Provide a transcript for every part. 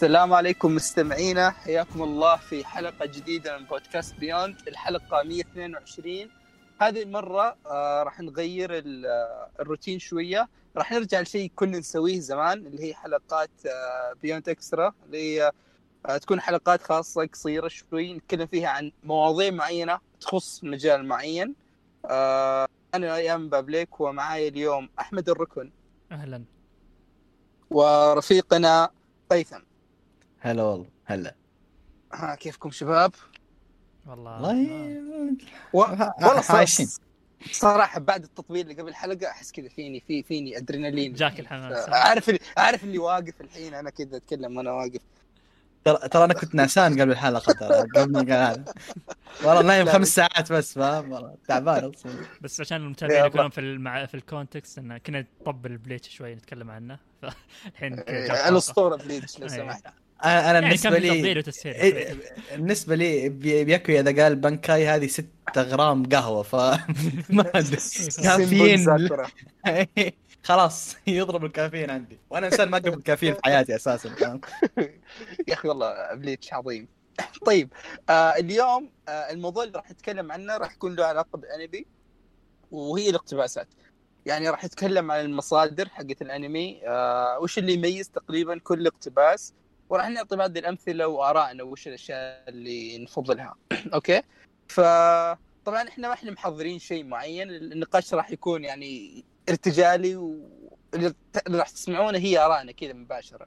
السلام عليكم مستمعينا. حياكم الله في حلقة جديدة من بودكاست بيوند. الحلقة 122 هذه المرة آه راح نغير آه، الروتين شوية. راح نرجع لشيء كنا نسويه زمان اللي هي حلقات آه بيوند إكسترا اللي هي آه تكون حلقات خاصة قصيرة شوي نتكلم فيها عن مواضيع معينة تخص مجال معين. آه أنا أيام بابليك ومعاي اليوم أحمد الركن. أهلا. ورفيقنا قيثم هلا والله هلا ها كيفكم شباب؟ والله والله و... والله عايشين. صراحة بعد التطبيل اللي قبل الحلقة أحس كذا فيني في فيني أدرينالين جاك الحماس. أعرف اللي أعرف اللي واقف الحين أنا كذا أتكلم وأنا واقف ترى ترى أنا كنت نعسان قبل الحلقة ترى قبل هذا والله نايم خمس ساعات بس فاهم والله تعبان بس عشان المتابعين. يكونون في المع... في ال context انه كنا نطبل Bleach شوي نتكلم عنه فالحين. الأسطورة Bleach لو إيه. سمحت أنا يعني كان بالنسبة لي إيه، بالنسبة لي بي- بياكو إذا قال bankai هذه 6 غرام قهوة ف ما أدري. كافيين. خلاص يضرب الكافيين عندي. وأنا إنسان ما اقرب الكافيين في حياتي أساسا فاهم؟ يا أخي والله Bleach عظيم. طيب آه اليوم آه الموضوع اللي راح نتكلم عنه راح يكون له علاقة بالأنمي وهي الاقتباسات. يعني راح نتكلم عن المصادر حقت الأنمي آه وش اللي يميز تقريبا كل اقتباس وراح نعطي بعض الأمثلة وآرائنا وش الأشياء اللي نفضلها أوكي؟ فطبعا إحنا ما إحنا محضرين شيء معين النقاش راح يكون يعني ارتجالي واللي راح تسمعونه هي آرائنا كذا مباشرة.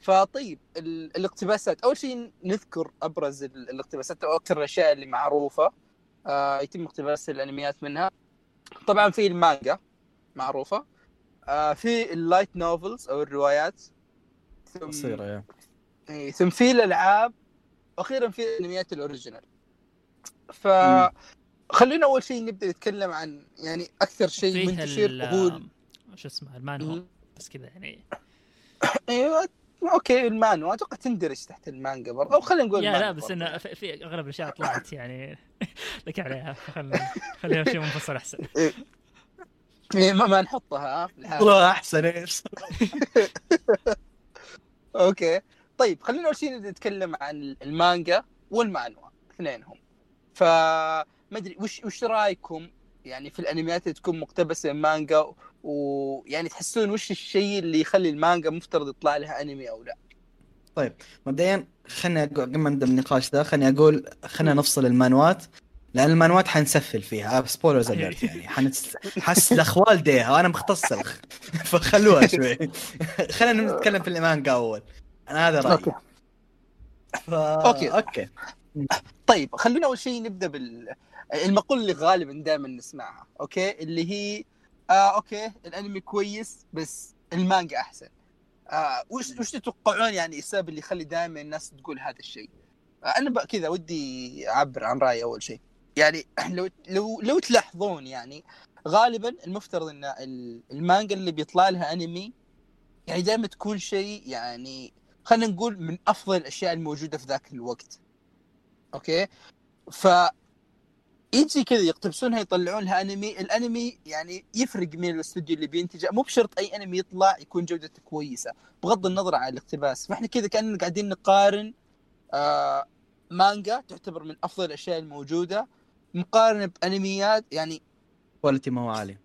فطيب ال- الاقتباسات. أول شيء نذكر أبرز ال- الاقتباسات أو أكثر الأشياء اللي معروفة. آه يتم اقتباس الأنميات منها. طبعا في المانجا معروفة. آه في ال light novels أو الروايات. ثم قصيرة يا إيه، ثم في الألعاب وأخيرا في الانميات ال original. ف. خلينا أول شيء نبدأ نتكلم عن يعني أكثر شيء منتشر وهو شو اسمه المانهو. مم. بس كذا يعني. أيوه okay المانوا أتوقع تندرج تحت المانجا برضه. أو خلينا نقول يا لا بس. إنه في, أغلب الأشياء طلعت يعني. لك عليها. خلينا خليها شيء منفصل أحسن. إيه، ما, ما نحطها. والله أحسن إيش. okay. طيب خلينا أول شيء نتكلم عن المانجا والمانوا اثنينهم. فما أدري وش وش رأيكم؟ يعني في الأنميات اللي تكون مقتبسة من مانجا ويعني تحسون وش الشيء اللي يخلي المانجا مفترض يطلع لها أنمي أو لا؟ مبدئيا خليني قبل ما نبدأ النقاش ذا خليني أقول خلينا نفصل المانوات لأن المانوات حنسفل فيها. spoilers alert يعني. حنس... حس الأخوال ديها وأنا مختص فخلوها شوي. خلينا نتكلم في المانجا أول. أنا هذا رأيي. okay. ف... okay. okay. طيب خلونا أول شيء نبدأ بال اللي غالبا دائما نسمعها okay؟ اللي هي آه okay الأنمي كويس بس المانجا أحسن. آه وش وش تتوقعون يعني السبب اللي يخلي دائما الناس تقول هذا الشيء؟ آه أنا كذا ودي أعبر عن رأيي أول شيء. يعني لو لو لو تلاحظون يعني غالبا المفترض إن ال- المانجا اللي بيطلع لها أنمي يعني دائما تكون شيء يعني خلينا نقول من أفضل الأشياء الموجودة في ذاك الوقت. أوكي؟ ف يجي كذا يقتبسونها يطلعون لها أنمي. الأنمي يعني يفرق من الاستوديو اللي بينتجه. مو بشرط أي أنمي يطلع يكون جودته كويسة. بغض النظر عن الاقتباس. فإحنا كذا كأننا قاعدين نقارن آه مانجا تعتبر من أفضل الأشياء الموجودة. مقارنه بأنميات يعني quality ما هو عالي.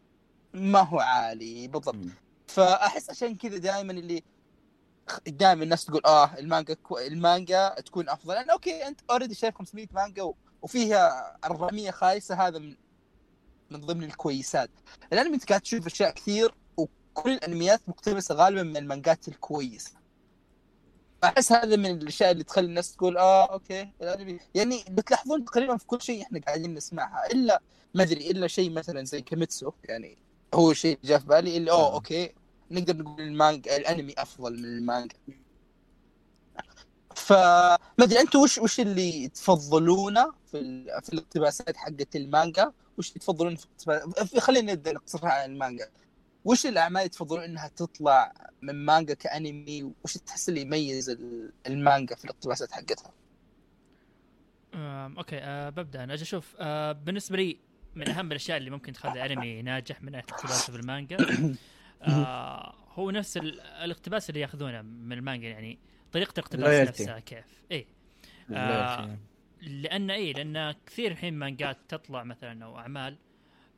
ما هو عالي بالضبط. مم. فأحس عشان كذا دائما اللي دائما الناس تقول آه المانجا كو... المانجا تكون أفضل. لأن okay أنت already شايف 500 مانجا و... وفيها 400 خايسة هذا من من ضمن الكويسات. الانمي أنت قاعد تشوف أشياء كثير وكل الأنميات مقتبسة غالبا من المانجات الكويسة. أحس هذا من الأشياء اللي تخلي الناس تقول آه okay الأنمي. يعني بتلاحظون تقريبا في كل شيء إحنا قاعدين نسمعها إلا ما أدري إلا شيء مثلا زي كيميتسو يعني هو شيء جاء في بالي اللي أوه آه. okay نقدر نقول المانجا الانمي أفضل من المانجا. فما ادري أنتم وش وش اللي تفضلونه في ال... في الاقتباسات حقت المانجا؟ وش تفضلون في خلينا نبدا نقتصرها على المانجا. وش الأعمال اللي تفضلون إنها تطلع من مانجا كأنمي؟ وش تحس اللي يميز ال- المانجا في الاقتباسات حقتها؟ okay آه ببدأ أنا. أجي أشوف آه بالنسبة لي من أهم الأشياء اللي ممكن تخلي أنمي ناجح من ناحية اقتباسه في المانجا آه هو نفس ال- الاقتباس اللي ياخذونه من المانجا يعني طريقة الاقتباس. نفسها كيف اي آه. لأن اي لأن كثير الحين مانجات تطلع مثلا أو أعمال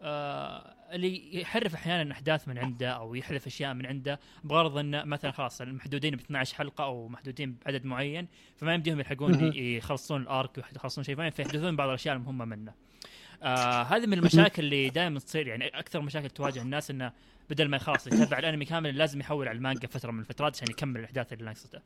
آه اللي يحرف أحيانا أحداث من عنده أو يحذف أشياء من عنده بغرض انه مثلا خلاص المحدودين ب 12 حلقة أو محدودين بعدد معين فما يمديهم يلحقون. يخلصون الأرك ويخلصون شيء معين فيحذفون بعض الأشياء المهمة منه. آه هذه من المشاكل اللي دائما تصير يعني أكثر مشاكل تواجه الناس إنه بدل ما خلاص يتابع الانمي كامل لازم يحول على المانجا فترة من الفترات عشان يكمل الأحداث اللي ناقصته.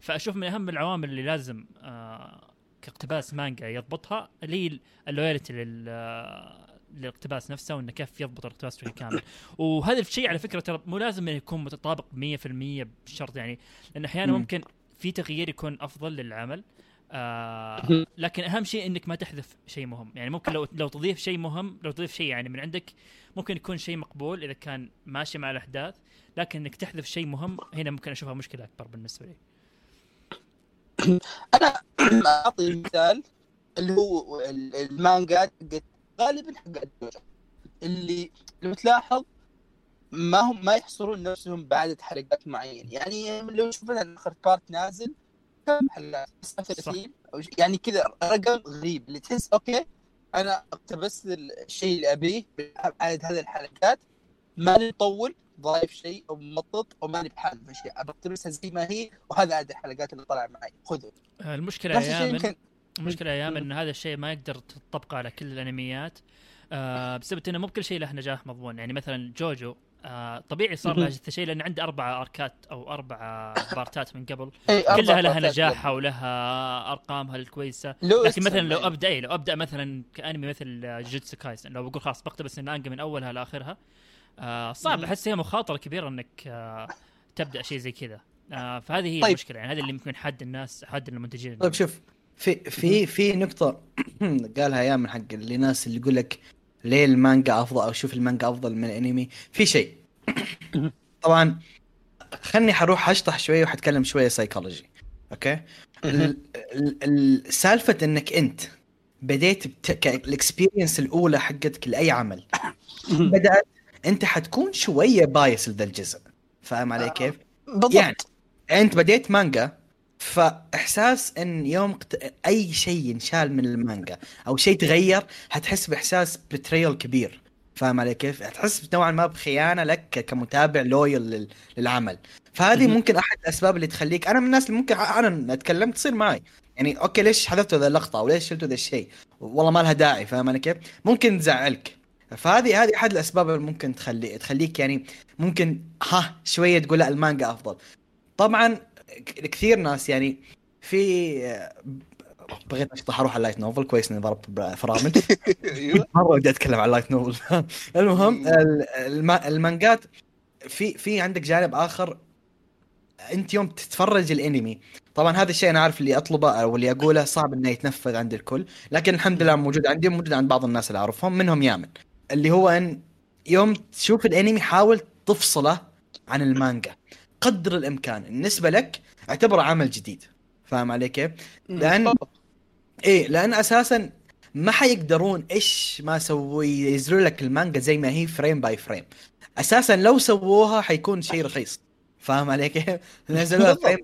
فأشوف من أهم العوامل اللي لازم آه كاقتباس مانجا يضبطها اللي هي اللويالتي لل آه، للاقتباس نفسه وإنه كيف يضبط الاقتباس بشكل كامل وهذا الشيء على فكرة ترى مو لازم إنه يكون متطابق 100% بشرط يعني لأن أحيانا مم. ممكن في تغيير يكون أفضل للعمل آه. لكن أهم شيء إنك ما تحذف شيء مهم. يعني ممكن لو لو تضيف شيء مهم لو تضيف شيء يعني من عندك ممكن يكون شيء مقبول إذا كان ماشي مع الأحداث لكن إنك تحذف شيء مهم هنا ممكن أشوفها مشكلة أكبر بالنسبة لي. أنا أعطي مثال اللي هو ال- المانجا غالبا حق اللي لو تلاحظ ما هم ما يحصرون نفسهم بعدد حلقات معين. يعني لو مثلا آخر part نازل كم حلقات؟ 39 أو ش- يعني كذا رقم غريب اللي تحس okay أنا اقتبست الشيء اللي أبيه بعدد هذه الحلقات ماني مطول ضايف شيء أو ممطط أو ماني بحال اشياء ابى اقتبسها زي ما هي وهذا عدد الحلقات اللي طلع معي. خذوا. المشكلة يا يامن يمكن المشكلة يا يامن. إن هذا الشيء ما يقدر تطبقه على كل الأنميات. آه بسبب إنه مو بكل شيء له نجاح مضمون. يعني مثلا جوجو آه طبيعي صار له مهم. هذا الشيء لأن عنده أربع أركات أو أربع بارتات من قبل كلها لها نجاحها ولها أرقامها الكويسة لكن مثلا لو. أبدأ إيه لو أبدأ مثلا كأنمي مثل جوجوتسو كايسن لو بقول خلاص بقتبس المانجا من أولها لاخرها آه صعب. أحس هي مخاطرة كبيرة إنك آه تبدأ شيء زي كذا آه فهذه هي طيب. المشكلة يعني هذا اللي ممكن حد الناس حد المنتجين طيب شوف في في في نقطة قالها يامن حق اللي ناس اللي يقول لك ليه المانجا أفضل أو شوف المانجا أفضل من الأنمي؟ في شيء. طبعا خلني حروح أشطح شوية وحتكلم شوية psychology okay؟ ال- ال- ال- سالفة إنك أنت بديت بت... ال experience الأولى حقتك لأي عمل. بدأت أنت حتكون شوية bias لذا الجزء. فاهم علي آه. كيف؟ بالضبط. يعني أنت بديت مانجا فإحساس إن يوم قت... أي شيء ينشال من المانجا أو شيء تغير حتحس بإحساس betrayal كبير. فاهم علي كيف؟ حتحس نوعا ما بخيانة لك كمتابع loyal لل... للعمل. فهذه. ممكن أحد الأسباب اللي تخليك أنا من الناس اللي ممكن أنا أتكلم تصير معي. يعني okay ليش حذفتوا ذا اللقطة؟ أو ليش شلتوا ذا الشيء؟ والله ما لها داعي فاهم علي كيف؟ ممكن تزعلك. فهذه هذه أحد الأسباب اللي ممكن تخلي تخليك يعني ممكن ها شوية تقول لا المانجا أفضل. طبعا كثير ناس يعني في بغيت اشطح أروح على ال light novel كويس إني ضربت فرامل. أيوه. مرة ودي أتكلم عن ال light novel المهم ال- الم- المانجات في في عندك جانب آخر. أنت يوم تتفرج الأنمي طبعا هذا الشيء أنا عارف اللي أطلبه أو اللي أقوله صعب إنه يتنفذ عند الكل لكن الحمد لله موجود عندي وموجود عند بعض الناس اللي أعرفهم منهم يامن. اللي هو إن يوم تشوف الأنمي حاول تفصله عن المانجا. قدر الإمكان بالنسبة لك اعتبره عمل جديد فاهم علي كيف؟ بالضبط. إيه لأن أساسا ما حيقدرون إيش ما سووا ينزلوا لك المانجا زي ما هي frame by frame أساسا لو سووها حيكون شيء رخيص فاهم علي كيف؟ نزلوها. frame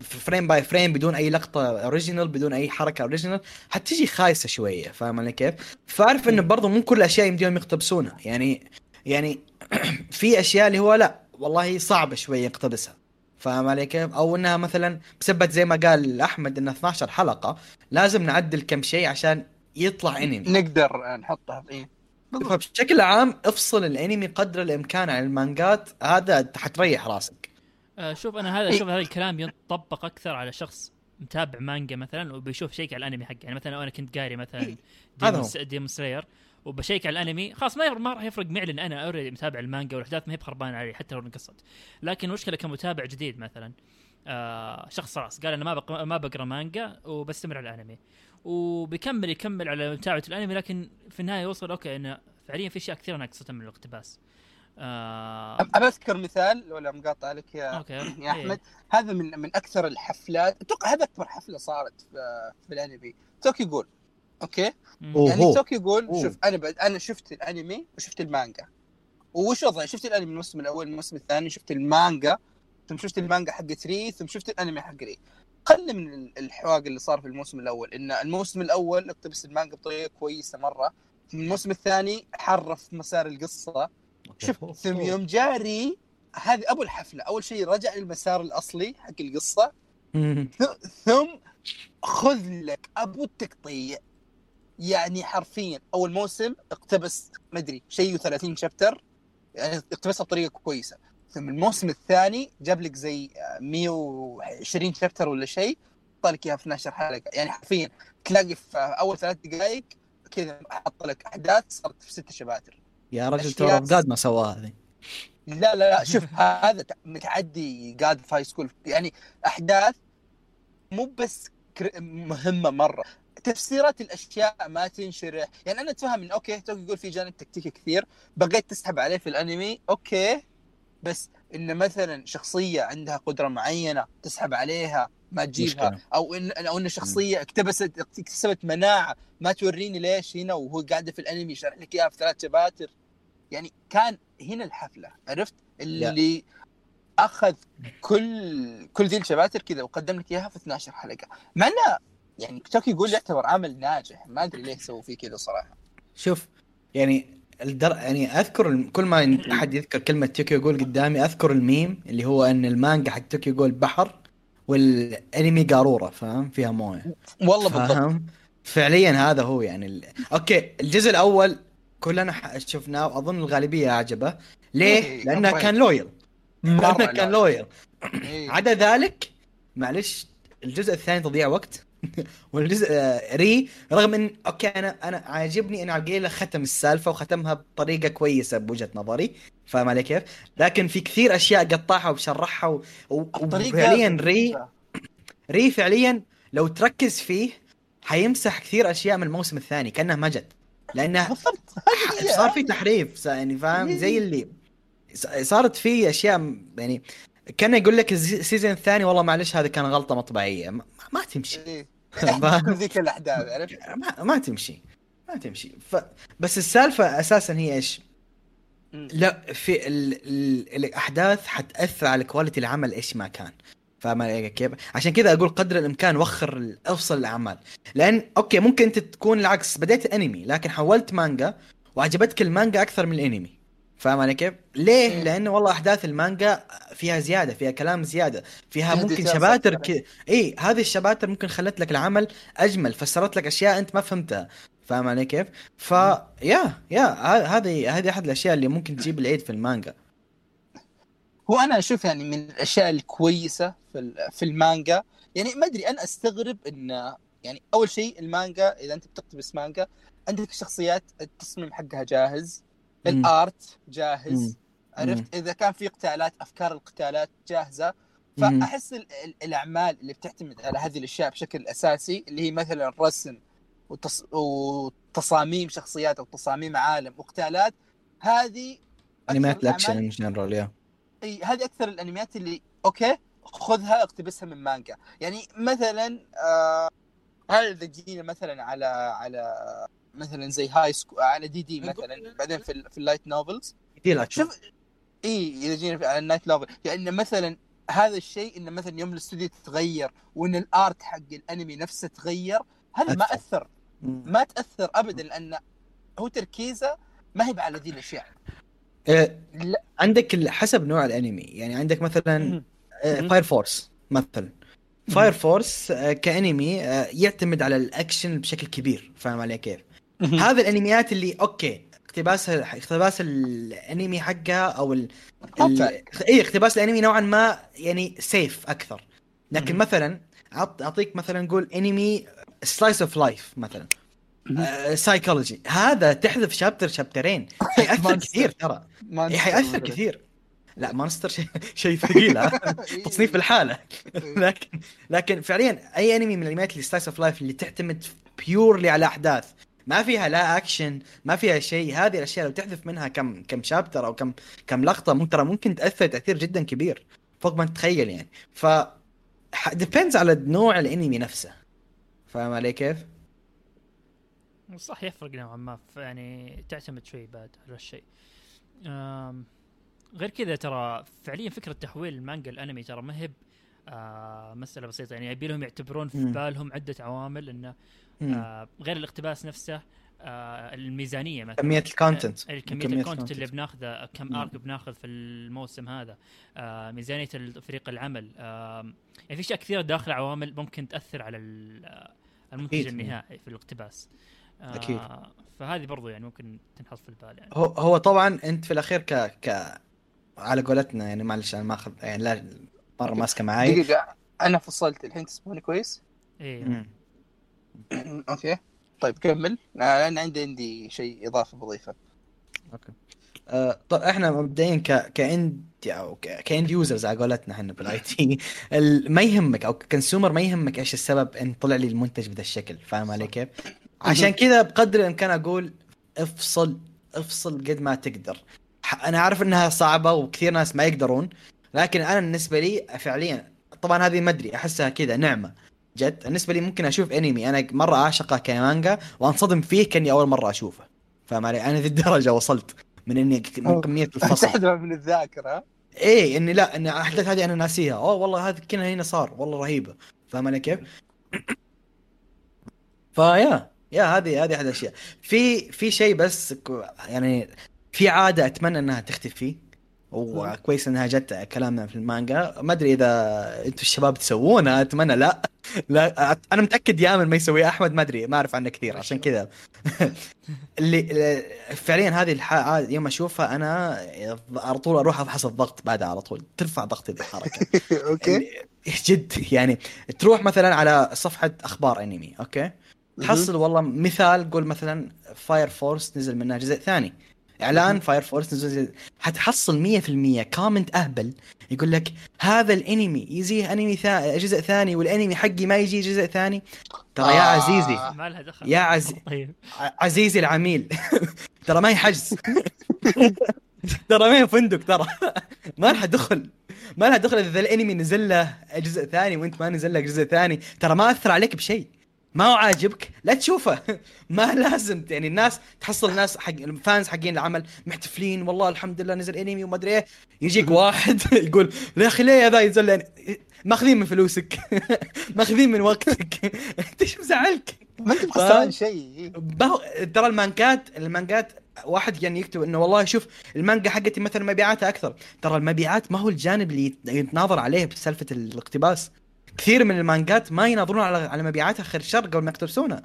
frame by frame بدون أي لقطة original بدون أي حركة original حتجي خايسة شوية فاهم علي كيف؟ فأعرف إنه برضه مو كل الأشياء يمديهم يقتبسونها يعني يعني في أشياء اللي هو لا والله صعبه شوية يقتبسها فاهم علي كيف؟ أو إنها مثلا بسبب زي ما قال أحمد انها 12 حلقة لازم نعدل كم شيء عشان يطلع إنمي نقدر نحطها في إيه بالضبط. فبشكل عام افصل الإنمي قدر الإمكان عن المانجات هذا حتريح راسك آه شوف أنا هذا إيه. شوف هذا الكلام ينطبق أكثر على شخص متابع مانجا مثلا وبيشوف شيء على الأنمي حقه يعني مثلا أنا كنت قاري مثلا إيه،. Demon Demon Slayer وبشيك على الانمي خلاص ما ما راح يفرق معي لأن أنا already متابع المانجا والأحداث ما هي بخربانة علي حتى لو انقصت. لكن المشكلة كمتابع جديد مثلا آه شخص خلاص قال أنا ما بق... ما بقرأ مانجا وبستمر على الانمي. وبيكمل يكمل على متابعة الانمي لكن في النهاية يوصل okay إنه فعليا في أشياء كثيرة ناقصته من الاقتباس. آه ابى أذكر مثال ولا مقاطع لك يا okay يا أحمد. هذا من من أكثر الحفلات أتوقع هذا أكبر حفلة صارت في, في الانمي. Tokyo Ghoul. okay؟ مم. يعني أوهو. Tokyo Ghoul أوه. شوف أنا بعد أنا شفت الأنمي وشفت المانجا. وش وضعي؟ شفت الأنمي الموسم الأول الموسم الثاني شفت المانجا ثم شفت المانجا حقت re ثم شفت الأنمي حق re خلي من ال- الحواق اللي صار في الموسم الأول إن الموسم الأول اقتبس المانجا بطريقة كويسة مرة الموسم الثاني حرف مسار القصة. شوف ثم يوم جاري هذه أبو الحفلة. أول شيء رجع للمسار الأصلي حق القصة. ثم خذ لك أبو التقطيع. يعني حرفيا أول موسم اقتبس ما أدري شيء 30 شابتر يعني اقتبسها بطريقة كويسة. ثم الموسم الثاني جاب لك زي 120 شابتر ولا شيء حط لك إياها في 12 حلقة. يعني حرفيا تلاقي في أول ثلاث دقائق كذا حط لك أحداث صارت في ست شباتر. يا رجل ترى بجد ما سواها هذه لا لا لا شوف هذا متعدي قاعد في هاي سكول يعني أحداث مو بس مهمة مرة. تفسيرات الأشياء ما تنشرح. يعني أنا أتفهم إن أوكي تو يقول في جانب تكتيكي كثير بغيت تسحب عليه في الأنمي أوكي. بس إن مثلا شخصية عندها قدرة معينة تسحب عليها ما تجيبها مشكلة. أو إن أو إن شخصية اكتبست اكتسبت مناعة ما توريني ليش هنا وهو قاعدة في الأنمي شرح لك إياها في ثلاث شباتر. يعني كان هنا الحفلة عرفت؟ اللي أخذ كل كل ذي الشباتر كذا وقدم لك إياها في 12 حلقة. مع انه يعني Tokyo Ghoul يعتبر عمل ناجح. ما أدري ليه سووا فيه كذا صراحة. شوف يعني الدر... يعني أذكر كل ما احد يذكر كلمة Tokyo Ghoul قدامي أذكر الميم اللي هو إن المانجا حق Tokyo Ghoul بحر والأنمي قاروره فاهم؟ فيها موية. والله بالضبط. فعليا هذا هو يعني ال... okay الجزء الأول كلنا ح- شفناه وأظن الغالبية اعجبه ليه؟ إيه، لأنه. كان loyal لأنه كان. loyal. عدا ذلك معلش الجزء الثاني تضييع وقت. والجزء آه، Re رغم إن okay أنا أنا عاجبني إن عقيلة ختم السالفة وختمها بطريقة كويسة بوجهة نظري فاهم علي كيف؟ لكن في كثير أشياء قطعها وشرحها و... و... وفعليا Re. Re فعليا لو تركز فيه حيمسح كثير أشياء من الموسم الثاني كانه ما جد لأنه بالضبط. صار في تحريف يعني فاهم زي اللي صارت في أشياء يعني كان يقول لك ال season الثاني والله معلش هذه كان غلطة مطبعية. ما, ما تمشي. إيه. ذيك الأحداث عرفت؟ ما, ما تمشي. ما تمشي. ف... بس السالفة أساسا هي إيش؟ لا في ال... ال... الأحداث حتأثر على quality العمل إيش ما كان. فاهم كيف؟ عشان كذا أقول قدر الإمكان وخر أفصل الأعمال. لأن okay ممكن أنت تكون العكس بديت انمي لكن حولت مانجا وعجبتك المانجا أكثر من الانمي. فاهم علي كيف؟ ليه؟ لأنه والله أحداث المانجا فيها زيادة فيها كلام زيادة فيها ممكن شباتر أكثر. ك... إي هذه الشباتر ممكن خلت لك العمل أجمل فسرت لك أشياء أنت ما فهمتها فاهم علي كيف؟ ف yeah yeah هذه هذه أحد الأشياء اللي ممكن تجيب العيد في المانجا هو أنا أشوف يعني من الأشياء الكويسة في في المانجا يعني ما أدري أنا أستغرب إن يعني أول شيء المانجا إذا أنت بتقتبس مانجا عندك الشخصيات التصميم حقها جاهز. الآرت جاهز. عرفت؟ إذا كان في قتالات أفكار القتالات جاهزة. فأحس ال- ال- الأعمال اللي بتعتمد على هذه الأشياء بشكل أساسي اللي هي مثلا الرسم وتص... وتصاميم شخصيات أو تصاميم عالم وقتالات هذه انميات ال action in general yeah إي هذه أكثر الأنميات اللي okay خذها اقتبسها من مانجا. يعني مثلا آه هل اذا جينا مثلا على على مثلا زي High School DxD مثلا بعدين في, ال- في ال light novels دي الاكشن شوف إي إذا جينا في- على ال light novel يعني مثلا هذا الشيء انه مثلا يوم الاستوديو تتغير وإن ال art حق الأنمي نفسه تغير هذا ما أثر. اثر ما تأثر ابدا لأن هو تركيزه ما هي على ذي الأشياء. إيه، لا. عندك حسب نوع الأنمي. يعني عندك مثلا. Fire Force مثلا. Fire Force كأنمي آه، يعتمد على الأكشن بشكل كبير. فاهم علي كيف؟ هذا الأنميات اللي okay اقتباسها اقتباس الأنمي حقها أو ال... ال... اي اقتباس الأنمي نوعا ما يعني safe أكثر. لكن. مثلا أعطيك مثلا نقول أنمي slice of life مثلا. psychology هذا تحذف chapter شابترين. حيأثر. كثير ترى. إيه، حيأثر كثير. لا Monster شيء شيء ثقيل؟ تصنيف لحاله. لكن لكن فعليا أي أنمي من الأنميات اللي slice of life اللي تعتمد purely على أحداث. ما فيها لا اكشن ما فيها شيء هذه الأشياء لو تحذف منها كم كم chapter أو كم كم لقطة ممكن ترى ممكن تأثر تأثير جدا كبير فوق ما تتخيل يعني ف ديبيندز على نوع الأنمي نفسه فاهم علي كيف؟ صح يفرق نوعا ما يعني تعتمد شوي بعد على الشيء غير كذا ترى فعليا فكرة تحويل المانجا الانمي ترى ما هي آه مسألة بسيطة يعني يبي لهم يعتبرون في. بالهم عدة عوامل إنه. آه غير الاقتباس نفسه آه الميزانية مثلا. كمية ال content آه، كمية كمية ال content اللي. بناخذه كم. arc بناخذ في الموسم هذا. آه ميزانية فريق العمل. آه يعني في أشياء كثيرة داخل عوامل ممكن تأثر على آه، المنتج. النهائي في الاقتباس. آه أكيد. فهذه برضو يعني ممكن تنحط في البال يعني. هو هو طبعا أنت في الأخير ك ك على قولتنا يعني معلش أنا ماخذ يعني لا مرة ماسكة معي دقيقة أنا فصلت الحين تسمعني كويس؟ إيه. okay. طيب كمل. أنا عندي عندي شيء اضافه بضيفة. آه، طيب إحنا مبدئيا ك ك end أو ك end users على قولتنا إحنا بال IT ما يهمك أو consumer ما يهمك إيش السبب إن طلع لي المنتج بهذا الشكل فاهم علي كيف؟ عشان كذا بقدر الإمكان أقول افصل افصل قد ما تقدر. أنا عارف إنها صعبة وكثير ناس ما يقدرون لكن أنا بالنسبة لي فعليا طبعا هذه ما أدري أحسها كذا نعمة. جد. بالنسبة لي ممكن أشوف أنمي. أنا مرة اعشقه كمانجا وأنصدم فيه كأني أول مرة أشوفه. فاهم علي؟ أنا ذي الدرجه وصلت. من إني من كمية الفصل. من الذاكرة. إيه إني لا ان الاحداث هذه أنا ناسيها. أوه والله هذا كنا هنا صار. والله رهيبة. فاهم علي كيف؟ فيا يا هذه هذه أحد الأشياء. في في شيء بس يعني في عادة أتمنى إنها تختفي. وكويس إنها جت كلامنا في المانجا. ما أدري إذا أنتم الشباب تسوونها أتمنى لا. لا أنا متأكد يامن ما يسويها أحمد ما أدري ما أعرف عنه كثير عشان كذا. اللي فعليا هذه الح... يوم أشوفها أنا على طول أروح أفحص الضغط بعدها على طول. ترفع ضغطي بالحركة. okay. جد يعني تروح مثلا على صفحة أخبار أنمي okay؟ تحصل والله مثال قول مثلا Fire Force نزل منها جزء ثاني. إعلان. Fire Force حتحصل 100% comment أهبل. يقول لك هذا الأنمي. يجيه أنمي ثا... جزء ثاني والأنمي حقي ما يجي جزء ثاني. ترى يا آه. عزيزي ما لها دخل. يا عز... طيب. عزيزي العميل. ترى ما هي حجز. ترى ما هي فندق ترى. ما لها دخل. ما لها دخل إذا الأنمي نزل له جزء ثاني وأنت ما نزل لك جزء ثاني. ترى ما أثر عليك بشيء. ما هو عاجبك لا تشوفه ما لازم يعني الناس تحصل ناس حق الفانز حقين العمل محتفلين والله الحمد لله نزل انمي وما أدري إيه يجيك واحد يقول يا أخي ليه هذا ينزل لي أنمي؟ ماخذين من فلوسك ماخذين من وقتك أنت إيش مزعلك؟ ما أنت فاهم؟ خسران شيء. ترى المانجات المانجات واحد يعني يكتب إنه والله شوف المانجا حقتي مثلا مبيعاتها أكثر ترى المبيعات ما هو الجانب اللي يت- يتناظر عليه بسالفة الاقتباس كثير من المانجات ما يناظرون على على مبيعاتها خير شر قبل ما يقتبسونها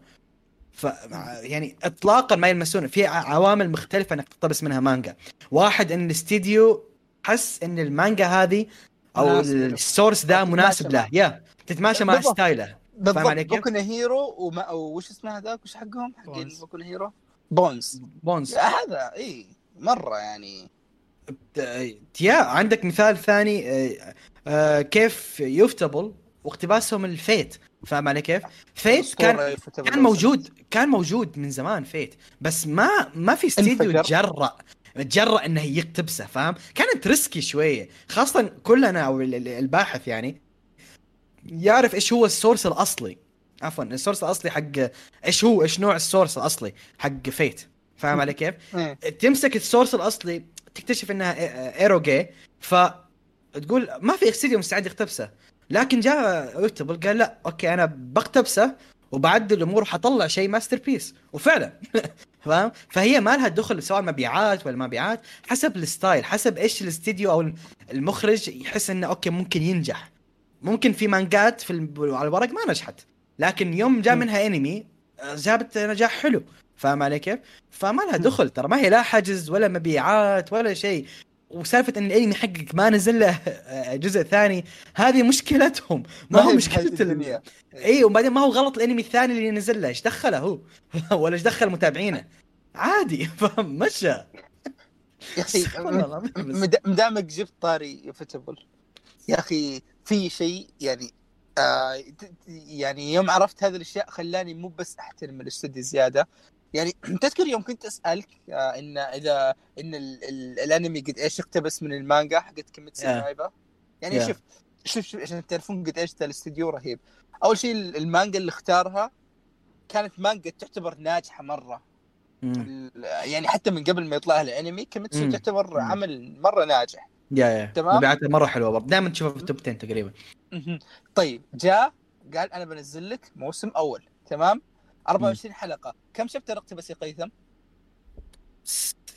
ف يعني اطلاقا ما يلمسون في عوامل مختلفة انك تقتبس منها مانجا. واحد إن الاستديو حس إن المانجا هذه أو. ال source ذا مناسب له. yeah. تتماشى مع. style ه. بالضبط؟ بوكو هيرو وما وش اسمه هذاك؟ وش حقهم؟ حقين. بوكو هيرو بونز. بونز. هذا إي مرة يعني. yeah عندك مثال ثاني آه، آه، كيف Ufotable؟ واقتباسهم ال Fate. فاهم علي كيف؟ Fate كان كان موجود كان موجود من زمان Fate. بس ما ما في استديو. تجرأ تجرأ إنه يقتبسه فاهم؟ كانت risky شوية. خاصة كلنا أو ال- ال- الباحث يعني يعرف إيش هو ال source الأصلي. عفوا ال source الأصلي حق إيش هو إيش نوع ال source الأصلي حق Fate. فاهم علي كيف؟ تمسك ال source الأصلي تكتشف إنها eroge ف تقول ما في استديو مستعد يقتبسه. لكن جاء YouTuber قال لا okay أنا بقتبسه وبعدل الأمور وحطلع شيء masterpiece وفعلا. فاهم؟ فهي ما لها دخل سواء مبيعات ولا مبيعات حسب ال style حسب إيش الاستديو أو المخرج يحس إنه okay ممكن ينجح. ممكن في مانجات في على الورق ما نجحت. لكن يوم جاء. منها انمي آه، جابت نجاح حلو. فاهم علي كيف؟ فما لها. دخل ترى. ما هي لا حجز ولا مبيعات ولا شيء. وسالفة إن الانمي حقك ما نزل له آه، جزء ثاني هذه مشكلتهم. ما هو مشكلة الدنيا. اي وبعدين ما هو غلط الأنمي الثاني اللي نزل له إيش دخله هو؟ ولا إيش دخل متابعينه؟ عادي فاهم مشى. يا أخي مدامك جبت طاري فتبل يا أخي في شيء يعني آه يعني يوم عرفت هذه الأشياء خلاني مو بس أحترم الاستوديو زيادة. يعني تذكر يوم كنت أسألك آه إن إذا إن ال ال الأنمي قد إيش اقتبس من المانجا حقت كيميتسو Yeah. نو يايبا يعني Yeah. شوف شوف شوف عشان تعرفون قد إيش ذا الاستوديو رهيب أول شيء المانجا اللي اختارها كانت مانجا تعتبر ناجحة مرة. ال- يعني حتى من قبل ما يطلع الأنمي كيميتسو مم. تعتبر مم. عمل مرة ناجح يا يا تمام. مبيعاته مرة حلوة برضه دائما تشوفها في التوب 10 تقريبا. طيب جاء قال أنا بنزل لك موسم أول تمام 24 حلقة. كم شابتر اقتبس يا قيثم؟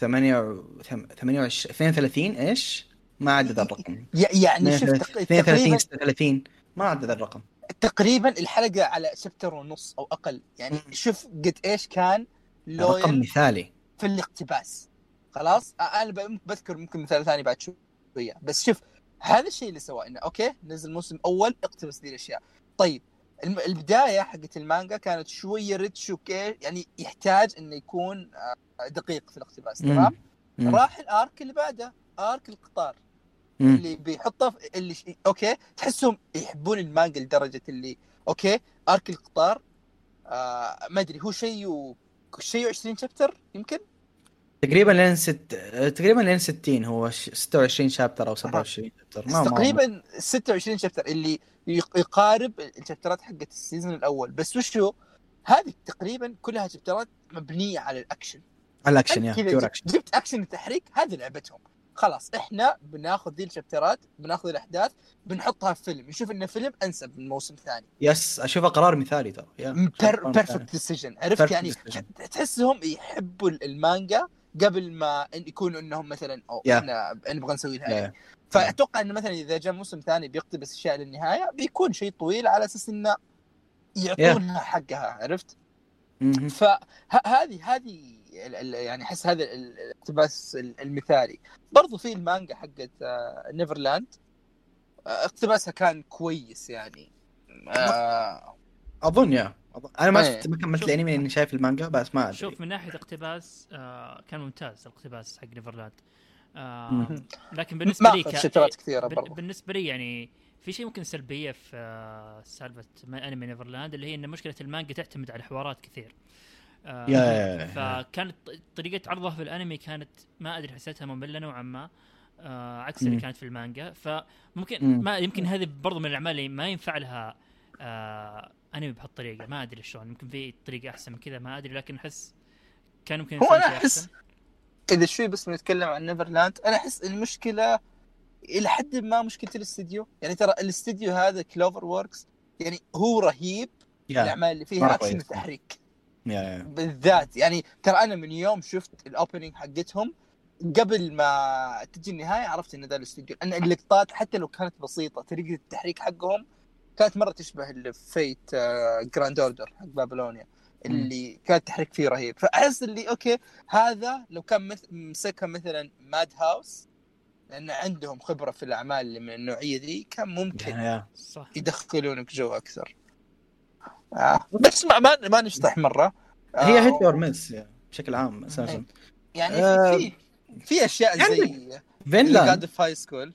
8 28 32 إيش؟ ما عدد الرقم. ي- يعني شوف تق- 32 تقريبا 36 ما عدد الرقم. تقريبا الحلقة على شابتر ونص أو أقل. يعني. شوف قد إيش كان رقم لويل مثالي. في الاقتباس. خلاص؟ أنا بذكر ممكن مثال ثاني بعد شوية. بس شوف هذا الشيء اللي سواه إنه okay؟ نزل موسم أول اقتبس ذي الأشياء. طيب البداية حقت المانجا كانت شوية ريتش و okay يعني يحتاج إنه يكون آه، دقيق في الاقتباس. تمام. راح ال arc اللي بعده arc القطار مم. اللي بيحطه في اللي ش... okay تحسهم يحبون المانجا لدرجة اللي okay arc القطار آه ما أدري هو شيء و... شيء 20 chapter يمكن تقريبا لين ست تقريبا لين 60 هو ش- 26 chapter أو 27 chapter. ما تقريبا 26 chapter اللي يق- يقارب الشابترات حقت ال season الأول. بس وشو؟ هذه تقريبا كلها شابترات مبنية على الأكشن. على الأكشن يا pure جبت- اكشن جبت أكشن وتحريك هذه لعبتهم. خلاص إحنا بناخذ ذي الشابترات بناخذ الأحداث بنحطها في فيلم. نشوف إنه فيلم أنسب من موسم ثاني. yes اشوفها قرار مثالي ترى. perfect decision عرفت يعني. تحسهم يحبوا المانجا قبل ما إن يكونوا إنهم مثلا أو Yeah. إحنا نبغى نسوي لها يعني. فأتوقع إنه مثلا إذا جاء موسم ثاني بيقتبس أشياء للنهاية بيكون شيء طويل على أساس إنه يعطونها حقها عرفت؟ مهم. فهذه هذه يعني أحس هذا ال- الاقتباس ال- المثالي برضو في المانجا حقت آه، نيفرلاند آه، اقتباسها كان كويس يعني آه، أظن يا أظن. أنا ما إيه. شفت ما كملت. الانمي لاني شايف المانجا بس ما أدري شوف من ناحية اقتباس آه كان ممتاز الاقتباس حق نيفرلاند آه. لكن بالنسبة لي ك- كثيرة بالنسبة لي يعني في شيء ممكن سلبية في آه، سالفة أنمي نيفرلاند اللي هي إن مشكلة المانجا تعتمد على حوارات كثير آه،. فكانت طريقة عرضها في الأنمي كانت ما أدري حسيتها مملة نوعا ما آه عكس اللي. كانت في المانجا فممكن مم. ما يمكن هذه برضو من الأعمال اللي ما ينفع لها آه أنمي بهالطريقة ما أدري شلون يمكن في طريقة أحسن من كذا ما أدري لكن أحس كان ممكن هو أحس أحسن. إذا شوي بس بنتكلم عن نيفرلاند أنا أحس المشكلة إلى حد ما مشكلة الاستديو يعني ترى الاستديو هذا كلوفر ووركس يعني هو رهيب يا الأعمال اللي فيها اكشن. وتحريك Yeah. بالذات يعني ترى أنا من يوم شفت ال opening حقتهم قبل ما تجي النهاية عرفت إن ذا الاستوديو أن اللقطات حتى لو كانت بسيطة طريقة التحريك حقهم كانت مرة تشبه اللي في فيت جراند اوردر حق بابلونيا اللي كان التحريك فيه رهيب. فأحس اللي okay هذا لو كان مث- مسكها مثلا ماد هاوس لأن عندهم خبرة في الأعمال اللي من النوعية ذي كان ممكن. صح. يدخلونك جو أكثر. آه. بس ما ما, ما نشطح مرة. هي آه، hit or miss بشكل عام أساسا. يعني آه، في في أشياء زي فينلاند في هاي سكول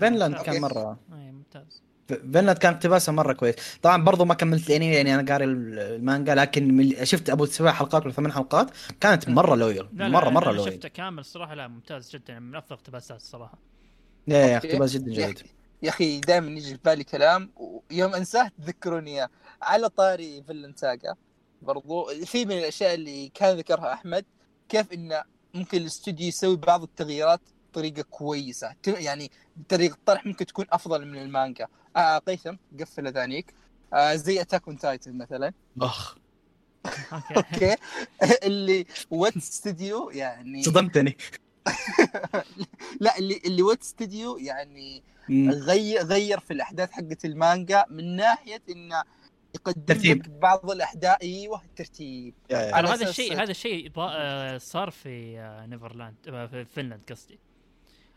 فينلاند. كان. مرة. اي ممتاز. فينلاند كان اقتباسها مرة كويس. طبعا برضو ما كملت الانمي يعني أنا قاري المانجا لكن شفت أبو سبع حلقات ولا ثمان حلقات كانت مرة well لا مرة لا مرة أنا well شفته كامل الصراحه لا ممتاز جدا من أفضل اقتباسات الصراحه yeah. اقتباس جدا جيد. يا أخي دائما يجي في بالي كلام ويوم أنساه تذكروني إياه. على طاري فينلاند ساجا برضو في من الأشياء اللي كان ذكرها أحمد كيف إنه ممكن الاستوديو يسوي بعض التغييرات بطريقة كويسة. يعني طريقة الطرح ممكن تكون أفضل من المانجا. آه قيثم قفل اذانيك آه زي اتاك اون تايتن مثلا. أخ. okay. اللي Wit studio يعني صدمتني لا اللي اللي Wit studio يعني. غير غير في الأحداث حقت المانجا من ناحية إنه يقدم ترتيب. لك بعض الاحداث أيوه الترتيب هذا الشيء هذا الشيء ضا- آه، صار في آه، نيفرلاند آه، في فينلاند قصدي.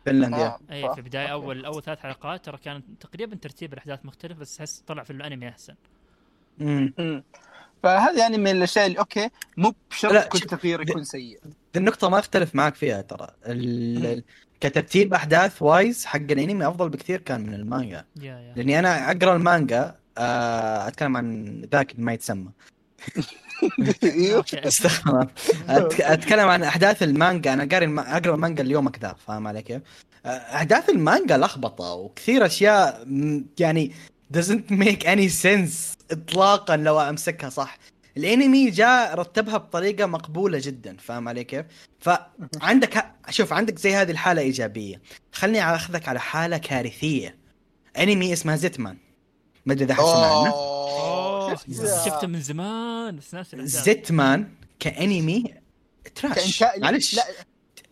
فينلاند yeah آه، اي في بداية. أول أول ثلاث حلقات ترى كان تقريبا ترتيب الأحداث مختلف بس أحس طلع في الأنمي أحسن. مم. مم. فهذا يعني من الأشياء اللي okay مو بشرط كل تغيير يكون سيء. ذي النقطة ما أختلف معك فيها ترى. ال... كترتيب أحداث wise حق الأنمي أفضل بكثير كان من المانجا. yeah yeah. لأني أنا أقرأ المانجا آه، أتكلم عن ذاك اللي ما يتسمى. أتك... أتكلم عن أحداث المانجا. أنا قاري. أقرأ المانجا اليوم كذا فاهم علي كيف؟ أحداث المانجا لخبطة وكثير أشياء يعني doesn't make any sense اطلاقا لو أمسكها صح؟ الأنمي جاء رتبها بطريقة مقبولة جدا فاهم علي كيف؟ فعندك ه... شوف عندك زي هذه الحالة إيجابية. خلني أخذك على حالة كارثية. أنمي اسمه زيتمان. ما أدري إذا حد شفته من زمان بس ناسي الأحداث. زيتمان كأنمي تراش معلش لا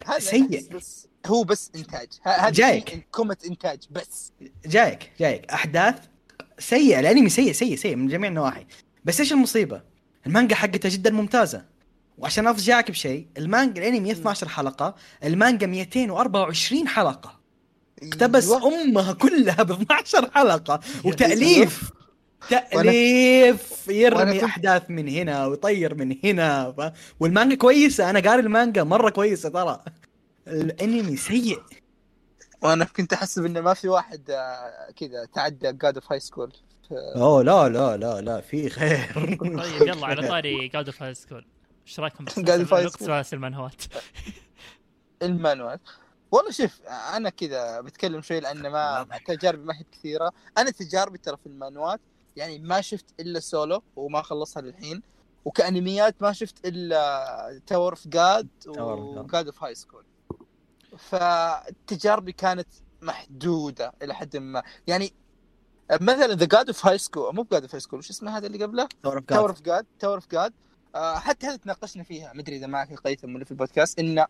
هذا سيء. بس هو بس إنتاج. جايك. كومة إنتاج بس. جايك جايك. أحداث سيئة. الأنمي سيء سيء سيء من جميع النواحي. بس إيش المصيبة؟ المانجا حقته جدا ممتازة. وعشان افجعك بشيء المانجا الأنمي 12 حلقة المانجا 224 حلقة. اقتبس أيوة. أمها كلها ب 12 حلقة. وتأليف. تأليف وأنا يرمي كنت- أحداث من هنا ويطير من هنا ف... والمانجا كويسة أنا قاري المانجا مرة كويسة ترى. الأنمي سيء. وأنا كنت احسب انه ما في واحد آه، كذا تعدى جاد اوف هاي سكول اوه لا لا لا لا في خير طيب يلا على طاري God of High School إيش رأيكم. بسلاسل المانهوات؟ المانهوات والله شوف أنا كذا بتكلم شوي لأن ما تجاربي ما هي كثيرة. أنا تجاربي ترى في المانوات يعني ما شفت إلا سولو وما خلصها للحين. وكأنميات ما شفت إلا Tower of God. و God of High School فتجاربي كانت محدودة إلى حد ما. يعني مثلا The God of High School مو ب God of High School وش اسمه هذا اللي قبله؟ Tower of God Tower of God حتى هذا تناقشنا فيها. مدري إذا معك قيثم ولا في البودكاست. إن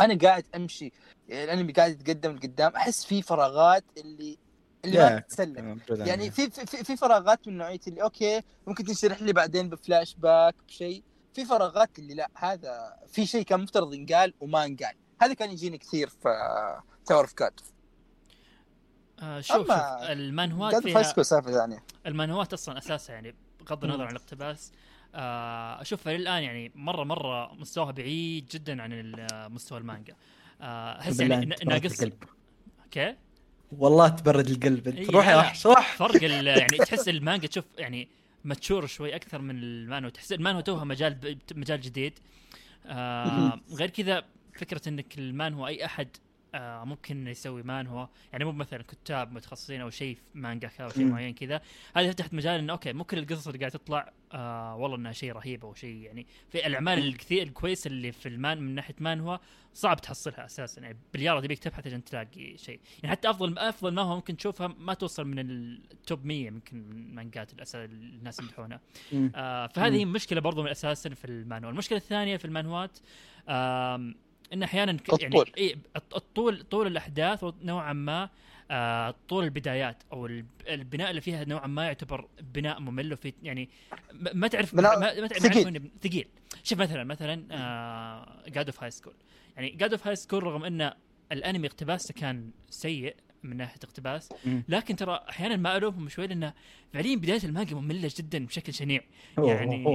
أنا قاعد أمشي الأنمي قاعد يتقدم لقدام أحس في فراغات اللي اللي ما Yeah. تتسلم يعني في في في- فراغات من نوعية اللي أوكي ممكن تنشرح لي بعدين بفلاش باك بشيء. في فراغات اللي لا هذا في شيء كان مفترض ينقال وما انقال. هذا كان يجيني كثير في Tower of God آه، شوف المانهوات فيها سالفة ثانية. المانهوات أصلا اساسها يعني بغض النظر عن الاقتباس. آه، اشوفها للآن يعني مرة مرة مستواها بعيد جدا عن مستوى المانجا. آه، احس بالله يعني ناقص. okay والله تبرد القلب انت. روح يا وحش روح فرق ال- يعني تحس المانجا تشوف يعني mature شوي أكثر من المانهوا تحس المانهوا توها مجال مجال جديد. آه غير كذا فكرة إنك المانهوا أي أحد آه ممكن يسوي مانهوا يعني مو مثلا كتاب متخصصين أو شيء في مانجا أو شيء. معين كذا. هذه فتحت مجال إنه okay مو كل القصص اللي قاعد تطلع آه والله إنها شيء رهيب أو شيء يعني في الأعمال الكثير الكويسه اللي في المان من ناحية مانهوا صعب تحصلها أساسا. يعني باليارة تبيك تبحث عشان تلاقي شيء. يعني حتى أفضل أفضل ما هو ممكن تشوفها ما توصل من ال top 100 يمكن من مانجات الناس يمدحونها. آه فهذه مشكلة برضو من أساسا في المانهوا. المشكلة الثانية في المانوات آم، إن أحيانا ك- يعني الطول. إيه الط- الطول طول الأحداث نوعا ما آه طول البدايات أو الب- البناء اللي فيها نوعا ما يعتبر بناء ممل وفي يعني ما تعرف ما, ما تعرف ثقيل. ثقيل شوف مثلا مثلا God of High School يعني God of High School رغم إن الأنمي اقتباسه كان سيء من ناحية اقتباس. لكن ترى أحيانا ما ألومهم شوي لأنه فعليا بداية المانجا مملة جدا بشكل شنيع. يعني-.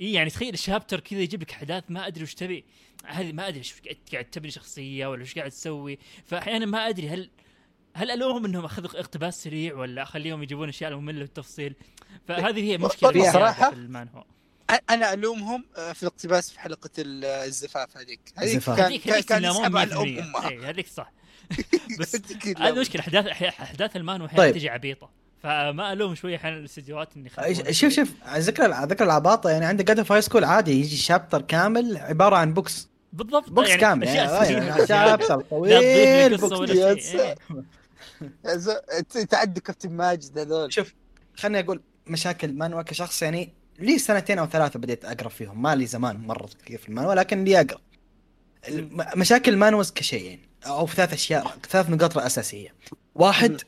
إي يعني تخيل الشابتر كذا يجيب لك أحداث ما أدري وش تبي. هذه ما أدري إيش قاعد- تبني شخصية ولا إيش قاعد تسوي. فاحيانا ما أدري هل هل ألومهم إنهم أخذوا اقتباس سريع ولا أخليهم يجيبون أشياء مملة بالتفصيل؟ فهذه هي مشكلة صراحة- في المانهوا أ- أنا ألومهم آه، في الاقتباس في حلقة ال- الزفاف هذيك. هذيك الزفاف. كان كان, كان على 100% الام امها هذيك صح. بس هذه اللعبة. مشكلة احداث أحداث المانهوا أحيانا طيب. تجي عبيطة. فما ألوم شوي أحيانا الاستديوهات إني شوف شوف على ذكر على ذكر العباطة يعني عندك جاد هاي سكول عادي يجي شابتر كامل عبارة عن بوكس بالضبط بوكس يعني كامل يعني. شابتر تضيف طويل بوكس تعدي كابتن ماجد هذول. شوف خليني أقول مشاكل مانوا كشخص يعني لي سنتين أو ثلاثة بديت أقرأ فيهم. ما لي زمان مرة كثير في المانوا لكن لي أقرأ. مشاكل المانوز كشيئين أو ثلاث أشياء ثلاث نقاط اساسيه واحد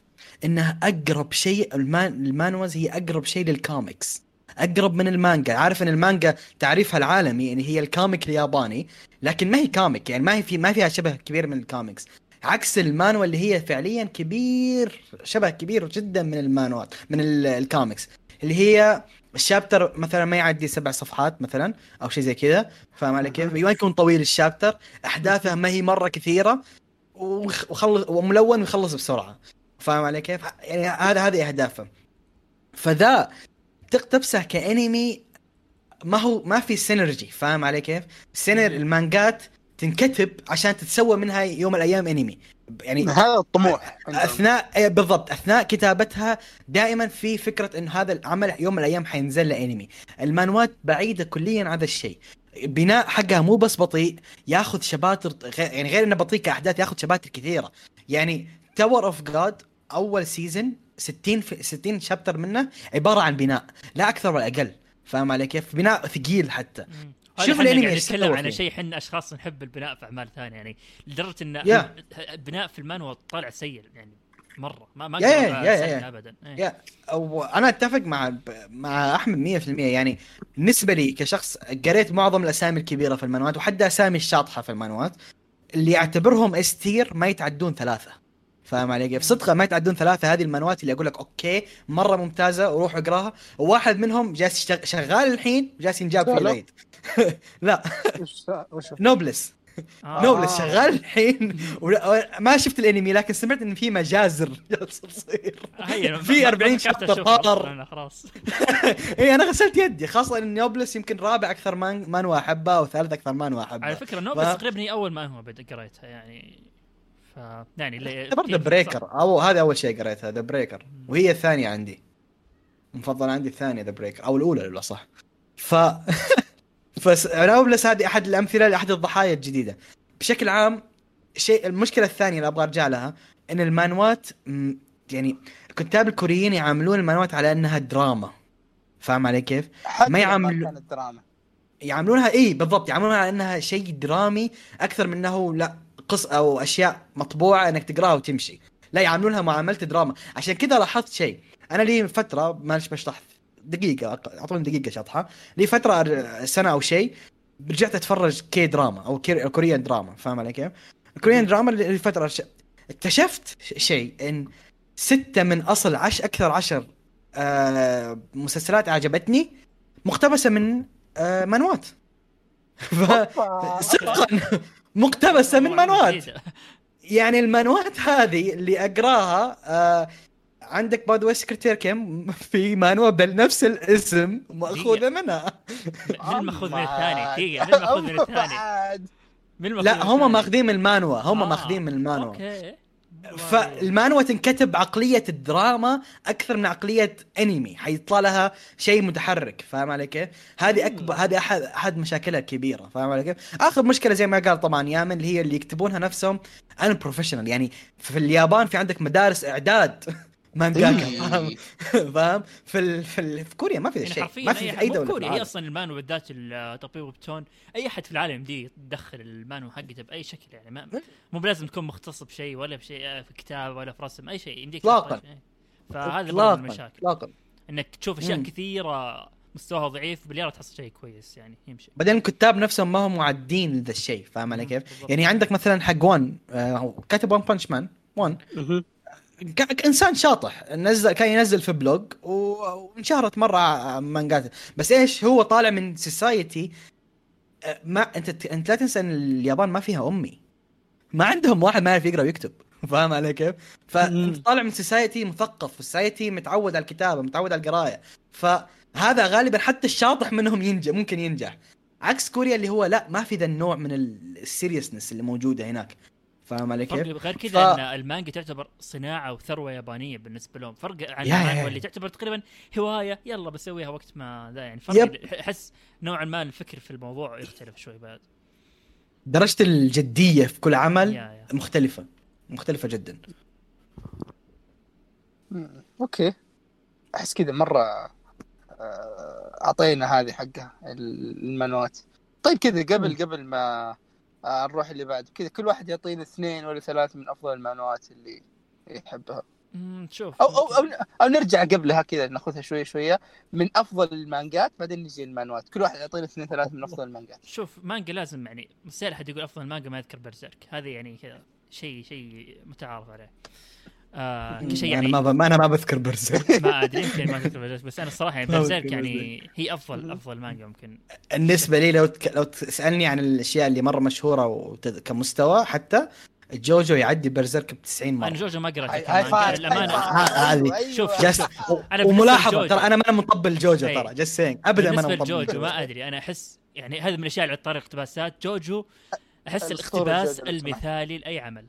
انها أقرب شيء المان المانوز هي أقرب شيء للكوميكس. أقرب من المانجا. عارف إن المانجا تعريفها العالمي يعني هي ال comic الياباني لكن ما هي comic يعني ما هي في ما فيها شبه كبير من الكوميكس. عكس المانوا اللي هي فعليا كبير شبه كبير جدا من المانوات من ال- الكوميكس. اللي هي ال chapter مثلا ما يعدي سبع صفحات مثلا أو شيء زي كذا فاهم علي كيف؟ ما يكون طويل الشابتر أحداثه ما هي مرة كثيرة وخ- وخلص وملون ويخلص بسرعة فاهم علي كيف؟ يعني هذا هذه أهدافه فذا تقتبسه كأنمي ما هو ما في سينرجي فاهم علي كيف؟ سينر المانجات تنكتب عشان تتسوى منها يوم من الأيام أنمي يعني هذا الطموح. أثناء إيه بالضبط أثناء كتابتها دائما في فكرة انه هذا العمل يوم من الأيام حينزل لأنمي المانوات بعيدة كليا عن هذا الشيء بناء حقها مو بس بطيء ياخذ chapters يعني غير إنه بطيء كأحداث ياخذ chapters كثيرة يعني Tower of God أول season 60 في 60 chapter منه عبارة عن بناء لا أكثر ولا أقل فاهم علي كيف؟ بناء ثقيل حتى. شوف الأنمي إيش نتكلم عن. شيء إحنا أشخاص نحب البناء في أعمال ثانية يعني لدرجة إن يا. البناء في المانوا طالع سيء يعني مرة ما ما يا- يا- أسهل يا. ابدا إيه. يا أو أنا أتفق مع مع أحمد 100% يعني بالنسبة لي كشخص قريت معظم الأسامي الكبيرة في المانوات وحتى أسامي الشاطحة في المانوات اللي اعتبرهم استير ما يتعدون ثلاثة فاهم علي كيف؟ صدقا ما يتعدون ثلاثة هذه المانوات اللي أقول لك أوكي مرة ممتازة وروح اقراها وواحد منهم جالس شغال الحين جالس ينجاب في؟ العيد لا. وش وش نوبلس آه. نوبلس شغال الحين. ولا- ما شفت الانمي لكن سمعت إن في مجازر جالسه تصير. في ما- ما 40 فكرت شابتر طار. خلاص. اي أنا غسلت يدي. خاصة إن نوبلس يمكن رابع أكثر مان مانوا احبها أو ثالث أكثر مانوا على احبها فكره نوبلس تقريبا أول ما هو بدأ قريتها يعني. ف يعني كيف- بريكر. أو هذا أول شيء قريتها ذا بريكر وهي الثانية عندي. مفضلة عندي الثانية ذا بريكر أو الأولى لو صح ف فس نوبلس هذه أحد الأمثلة لأحد الضحايا الجديدة. بشكل عام شيء المشكلة الثانية اللي أبغى أرجع لها إن المانوات يعني الكتاب الكوريين يعاملون المانوات على أنها دراما. فاهم علي كيف؟ ما كانت دراما. يعاملونها إي بالضبط يعاملونها على أنها شيء درامي أكثر من إنه لا قص أو أشياء مطبوعة إنك تقراها وتمشي. لا يعاملونها معاملة دراما. عشان كذا لاحظت شيء. أنا لي فترة معلش بشرح دقيقة أعطوني دقيقة شطحة. لي فترة سنة أو شيء رجعت أتفرج K-drama أو Korean drama فاهم علي كيف؟ ال Korean drama اللي فترة ش... اكتشفت شيء إن ستة من أصل عش أكثر عشر آه مسلسلات عجبتني مقتبسة من آه مانوات. ف... صدقا مقتبسة من مانوات. يعني المانوات هذه اللي أقراها آه عندك باي the secretary كم؟ في مانوا بنفس الاسم مأخوذة منها. من المأخوذ من الثاني؟ دقيقة من المأخوذ من الثاني. من لا هم؟ ماخذين من المانهوا هم آه، ماخذين من المانهوا okay. فالمانهوا تنكتب بعقليه الدراما أكثر من عقلية أنمي حيطلع لها شيء متحرك فاهم علي كيف؟ هذه اكبر هذه احد أحد مشاكلها الكبيرة فاهم علي كيف؟ آخر مشكلة زي ما قال طبعا يامن اللي هي اللي يكتبونها نفسهم unprofessional يعني في اليابان في عندك مدارس إعداد. مانجاكا إيه. فاهم فاهم في ال... في, ال... في كوريا ما في ذا يعني الشيء حرفيا ما في أي دولة في كوري هي. أصلا المانو بالذات التطبيق ويبتون أي أحد في العالم دي تدخل المانو حقته بأي شكل يعني ما إيه. مو بلازم تكون مختص بشيء ولا بشيء آه، في كتاب ولا في رسم أي شيء يمديك إيه. فهذا برضه اطلاقا من المشاكل اطلاقا إنك تشوف أشياء مم. كثيرة مستواها ضعيف باليارة تحصل شيء كويس يعني يمشي بعدين الكتاب نفسهم ما هم معدين لذا الشيء فاهم علي كيف؟ يعني عندك مثلا حق وان آه كاتب ون بانش مان One كإنسان شاطح. نزل كان ينزل في blog وانشهرت مرة مانجاته بس إيش؟ هو طالع من society ما أنت أنت لا تنسى إن اليابان ما فيها أمي. ما عندهم واحد ما يعرف يقرأ ويكتب. فاهم علي كيف؟ فانت مم. طالع من society مثقف. society متعود على الكتابة متعود على القراية. فهذا غالبا حتى الشاطح منهم ينجح ممكن ينجح. عكس كوريا اللي هو لا ما في ذا النوع من ال seriousness اللي موجودة هناك. فاهم علي كيف؟ غير كذا ف- إن المانجا تعتبر صناعة وثروة يابانية بالنسبة لهم فرق عن يا- يا- المانجا. اللي تعتبر تقريبا هواية يلا بسويها وقت ما ذا يعني yep. فرق احس نوعا ما الفكر في الموضوع يختلف شوي بعد درجة الجدية في كل عمل يا يا مختلفة مختلفة جدا. okay أحس كذا مرة آه، أعطينا هذه حقها المانهوات طيب كذا قبل قبل ما نروح اللي بعد كذا كل واحد يعطينا اثنين ولا ثلاثة من أفضل المانوات اللي يحبها. شوف. أو أو أو, أو نرجع قبلها كذا ناخذها شوي شوية. من أفضل المانجات بعدين نجي المانوات. كل واحد يعطينا اثنين ثلاثة من أفضل المانجات. شوف مانجا لازم يعني مستحيل احد يقول أفضل مانجا ما يذكر برزيرك. هذه يعني كذا شيء شيء متعارف عليه. آه كشيء يعني أنا ما ب... ما أنا ما بذكر برزيرك ما أدري يمكن ما تذكر برزيرك بس أنا الصراحة يعني ما برزيرك يعني هي أفضل أفضل مانجا ممكن. بالنسبة لي لو تك... لو تسألني عن الأشياء اللي مرة مشهورة وت... كمستوى حتى جوجو يعدي برزيرك ب 90 أنا مره جوجو ما هاي قرأت هاي كمانجا فايف، للأمانة. هاي فايف. هذه. أيوة، شوف، أيوة. جس أنا وملاحظة ترى أنا ما أنا مطبل جوجو أي. ترى جست سينج ابدا ما أنا مطبل لجوجو ما أدري أنا أحس يعني هذا من الأشياء اللي على طريق اقتباسات. جوجو أحس الاقتباس جوجو. المثالي لأي عمل.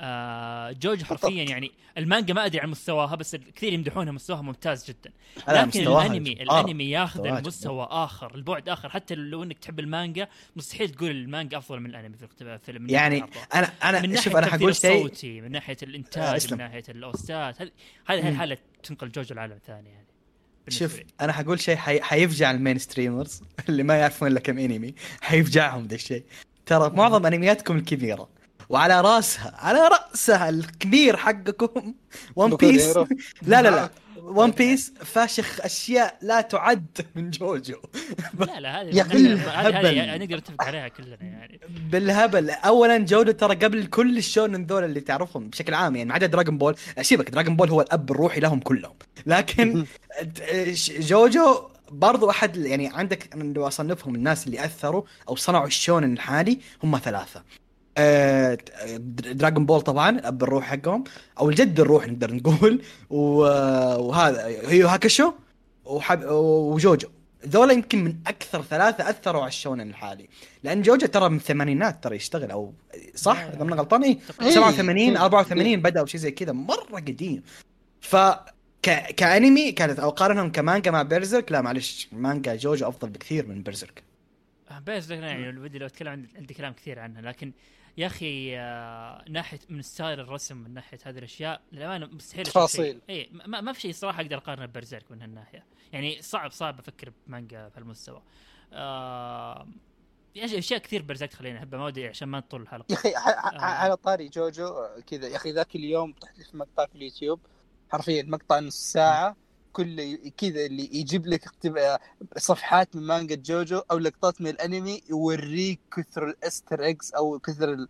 آه جوجو حرفيا يعني المانجا ما أدري عن مستواها بس كثير يمدحونها مستواها ممتاز جدا لكن الانمي. الأنمي ياخذ المستوى آخر البعد آخر حتى لو إنك تحب المانجا مستحيل تقول المانجا أفضل من الأنمي في الاقتباس في من يعني. أنا من أنا ناحية شوف أنا حقول شيء الصوتي من ناحية آه، الإنتاج. من ناحية ال OSTات هذه هذه. الحاله تنقل جوجو لعالم ثاني يعني شوف لي. أنا حقول شيء حي... حيفجع ال mainstreamers اللي ما يعرفون إلا كم أنمي حيفجعهم ذا الشيء ترى معظم أنمياتكم الكبيرة وعلى راسها على راسها الكبير حقكم. ون بيس. لا لا لا. ون بيس فاشخ أشياء لا تعد من جوجو. لا لا هذه يا هذه- الهبل. هذه نقدر نتفق عليها كلنا يعني. بالهبل. اولا جوجو ترى قبل كل ال shonen ذول اللي تعرفهم بشكل عام يعني ما عدا دراغون بول سيبك دراغون بول هو الأب الروحي لهم كلهم. لكن جوجو برضو أحد يعني عندك لو أصنفهم الناس اللي أثروا أو صنعوا ال shonen الحالي هم ثلاثة. آه، دراغون بول طبعا الاب الروح حقهم. أو الجد الروح نقدر نقول. وهذا يويو هاكشو وحب وجوجو. ذولا يمكن من أكثر ثلاثة أثروا على ال shonen الحالي. لأن جوجو ترى من الثمانينات ترى يشتغل. أو صح. إذا ما غلطان؟ تقريباً. 87 84 بدا أو شيء زي كذا. مرة قديم. ف ك... كأنمي كانت أو قارنهم كمانجا مع Berserk لا معلش. مانجا جوجو أفضل بكثير من Berserk بس يعني ودي لو أتكلم عن عندي كلام كثير عنها لكن يا أخي آه، ناحية من style الرسم من ناحية هذه الأشياء للأمانة مستحيل تفاصيل. اي ما, ما في شيء صراحة أقدر أقارنه ب Berserk من هالناحية. يعني صعب صعب أفكر بمانجا بهالمستوى. آه أشياء كثير Berserk خلينا أحبها ما ودي عشان ما نطول الحلقة. يا أخي آه. على طاري جوجو كذا يا أخي ذاك اليوم طحت لي في مقطع في اليوتيوب حرفيا مقطع نص ساعة. كله ي- كذا اللي يجيب لك صفحات من مانجا جوجو أو لقطات من الأنمي يوريك كثر ال Easter eggs أو كثر ال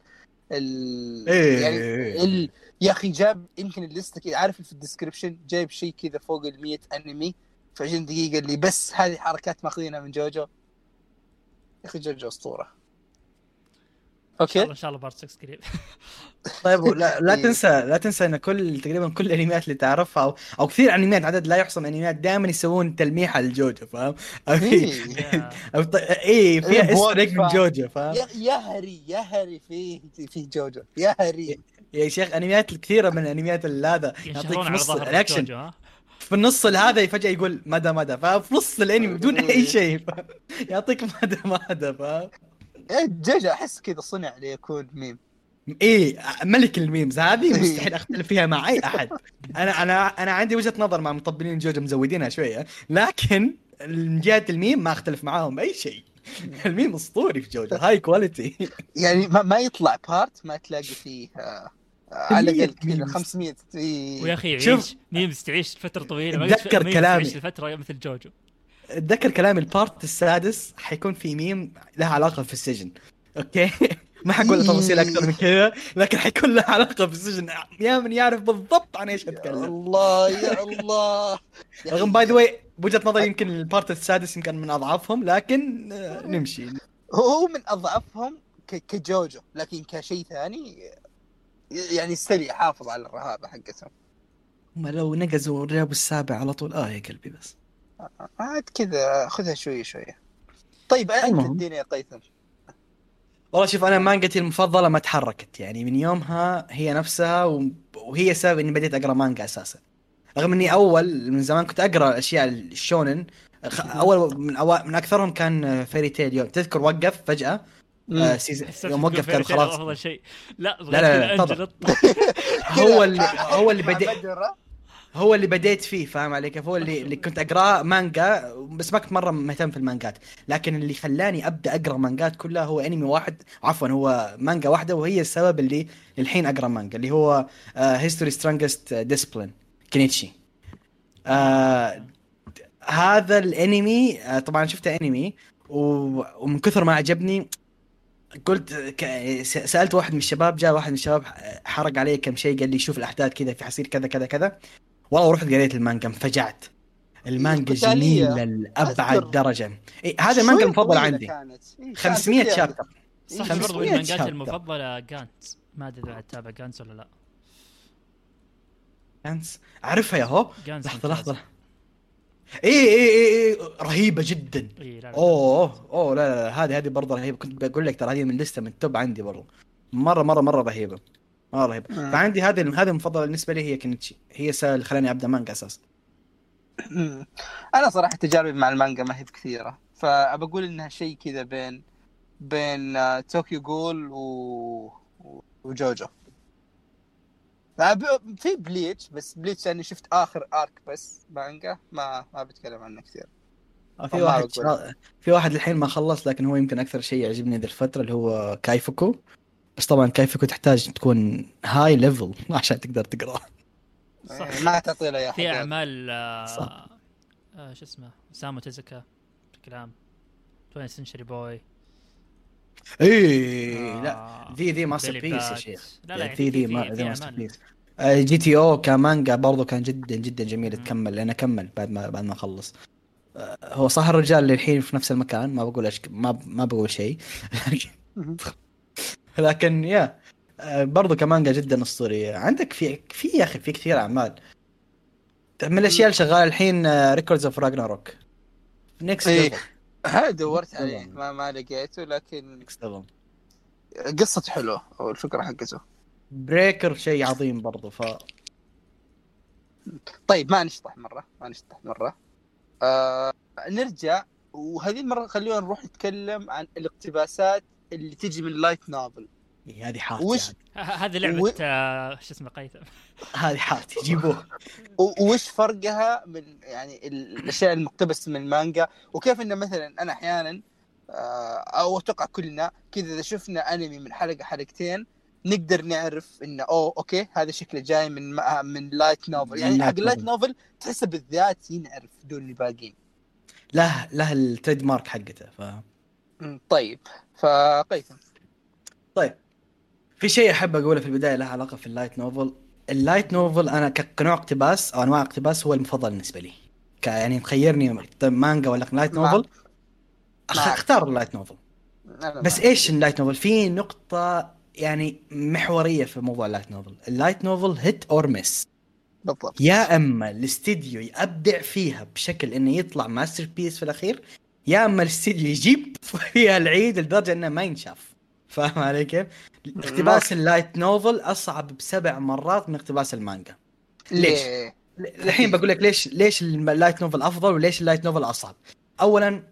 ال إيه. يعني ال... يا أخي جاب يمكن ال listه كذا. عارف في ال description جايب شيء كذا فوق ال 100 أنمي. في 20 دقيقة اللي بس هذه حركات ماخذينها من جوجو. يا أخي جوجو أسطورة. okay الله إن شاء الله part 6 قريب طيب لا, لا إيه. تنسى لا تنسى إن كل تقريبا كل الانميات اللي تعرفها أو, أو كثير انميات عدد لا يحصى من انميات دائما يسوون تلميحه لجوجو فاهم؟ إيه. يا- أو ط- اي فيها إيه، استر إيج من. جوجو فاهم؟ يا هري يا هري فيه فيه جوجو يا هري يا شيخ انميات كثيره من الانميات اللي هذا يعطيك ينشرون في على نص ظهر الاكشن جوجو ها في النص هذا فجأة يقول مدى مدى فاهم؟ في نص الانمي بدون أي شيء فاهم؟ يعطيك مدى مدى فاهم؟ إيه، جوجو أحس كذا صنع ليكون ميم إيه ملك ال memes هذه مستحيل أختلف فيها مع أي أحد أنا أنا أنا عندي وجهة نظر مع مطبلين جوجو مزودينها شوية لكن من جهة الميم ما أختلف معاهم بأي شيء الميم أسطوري في جوجو high quality يعني ما, ما يطلع part ما تلاقي فيه آه، آه، على الأقل كذا memes. 500 ويا إيه. أخي شوف. يعيش memes تعيش فتره طويله ما اتذكر كلامي. تعيش لفترة مثل جوجو اتذكر كلامي ال part السادس حيكون في ميم لها علاقة في السجن. okay؟ ما حقول تفاصيل أكثر من كذا لكن حيكون لها علاقة في السجن. يا من يعرف بالضبط عن إيش أتكلم. الله يا الله. رغم by the way من وجهة نظري يمكن ال part السادس يمكن من أضعفهم لكن آه، نمشي. هو من أضعفهم كجوجو لكن كشيء ثاني يعني still ي يحافظ على الرهابة حقتهم. هم لو نقزوا الـ part السابع على طول. آه يا قلبي بس. عاد كذا خذها شوية شوية. طيب أنت المهم. اديني يا قيثم. والله شوف أنا مانجتي المفضلة ما تحركت. يعني من يومها هي نفسها وهي سبب إني بديت أقرأ مانجا أساسا. رغم إني أول من زمان كنت أقرأ أشياء الشونن. أول من أو... من أكثرهم كان Fairy Tail يوم تذكر وقف فجأة؟ آه season يوم وقف كان خلاص. أفضل شيء. لا لا، لا، لا تفضل. لا هو اللي هو اللي بدر، هو اللي بديت فيه فاهم علي كيف؟ هو اللي اللي كنت اقراه مانجا بس ما كنت مرة مهتم في المانجات. لكن اللي خلاني أبدأ أقرأ مانجات كلها هو أنمي واحد. عفوا هو مانجا واحدة وهي السبب اللي الحين أقرأ مانجا اللي هو History's Strongest Disciple Kenichi. آه هذا الأنمي آه طبعا شفته أنمي ومن كثر ما عجبني قلت سألت واحد من الشباب جاء واحد من الشباب حرق علي كم شيء قال لي شوف الأحداث كذا في حصير كذا كذا كذا. والله ورحت قريت المانجا انفجعت. المانجا قتالية. جميلة لأبعد. درجة. إيه هذا المانجا طويلة عندي. كانت. إيه، 500 كانت شابتر. صح 500 برضو المانجات. المفضلة جانت ما أدري إذا تتابع جانس ولا لا. كانس أعرفها يا هو؟ جانس لحظة. لحظة. اي اي اي اي رهيبة جدا. إيه، لا، لا. أوه أوه لا لا لا هذه هذه برضه رهيبة. كنت بقول لك ترى هذه من لسته من التوب عندي برضه مرة مرة مرة رهيبة. مره رهيب مم. فعندي هذه هذه المفضلة بالنسبة لي هي Kenichi. هي السبب اللي خلاني أبدأ مانجا أساسا. أنا صراحة تجاربي مع المانجا ما هي بكثيرة. فبقول إنها شيء كذا بين بين آه، Tokyo Ghoul و... وجوجو في Bleach بس Bleach يعني شفت آخر arc بس مانجا ما ما بتكلم عنه كثير. في ما واحد. شا... في واحد الحين ما خلص لكن هو يمكن أكثر شيء يعجبني ذي الفترة اللي هو كايفوكو. بس طبعا كايفوكو تحتاج تكون هاي ليفل عشان تقدر تقراه صح. ما تعطي له اياه في. أعمال آه،. آه، شو اسمه سامو تيزوكا بشكل عام 20 سنشري بوي إيه لا ذي ذي ماستر بيس يا شيخ لا لا ذي يعني ذي في- ما في- ذي في ماستر. بيس آه، جي تي أو كمانجا برضو كان جدا جدا جميل. تكمل لأن اكمل بعد ما بعد ما اخلص آه، هو صح الرجال اللي الحين في نفس المكان ما بقول أشك... ما ما بقول شيء. لكن يا آه، برضو كمانجا جدا أسطورية. عندك في في يا أخي في كثير أعمال. من الأشياء اللي شغالة الحين ريكوردز اوف راجناروك نكست إيه. دورت عليه. ما ما لقيته لكن ليفل قصته حلوة أو الفكرة حقته. بريكر شيء عظيم برضو ف طيب ما نشطح مرة ما نشطح مرة. آه نرجع وهذه المرة خلونا نروح نتكلم عن الاقتباسات اللي تجي من لايت نوفل إيه، هذه حالتي وش- هذه. لعبة و- آه، شو اسمه قيثم. هذه حالتي جيبوه. و- وش فرقها من يعني ال- الأشياء المقتبسة من المانجا وكيف انه مثلا أنا أحيانا آه، أو أتوقع كلنا كذا إذا شفنا أنمي من حلقة حلقتين نقدر نعرف إنه أوه okay هذا شكله جاي من ما- من light novel يعني حق light ال light novel. تحسه بالذات ينعرف دون الباقيين له له ال trade mark حقته ف طيب فقيثم. طيب في شيء أحب أقوله في البداية له علاقة في ال light novel. ال light novel أنا كنوع اقتباس أو أنواع اقتباس هو المفضل بالنسبة لي. ك يعني تخيرني مانجا ولا light. novel؟ معك. أختار ال light novel. بس. إيش ال light novel؟ في نقطة يعني محورية في موضوع ال light novel. ال light novel hit or miss بالضبط. يا أما الاستديو يبدع فيها بشكل إنه يطلع masterpiece في الأخير يا اما الاستديو يجيب فيها العيد لدرجة إنه ما ينشاف فاهم علي كيف؟ اقتباس ال light novel أصعب بسبع مرات من اقتباس المانجا ليش؟ الحين بقول لك ليش ليش ال light novel أفضل وليش ال light novel أصعب اولا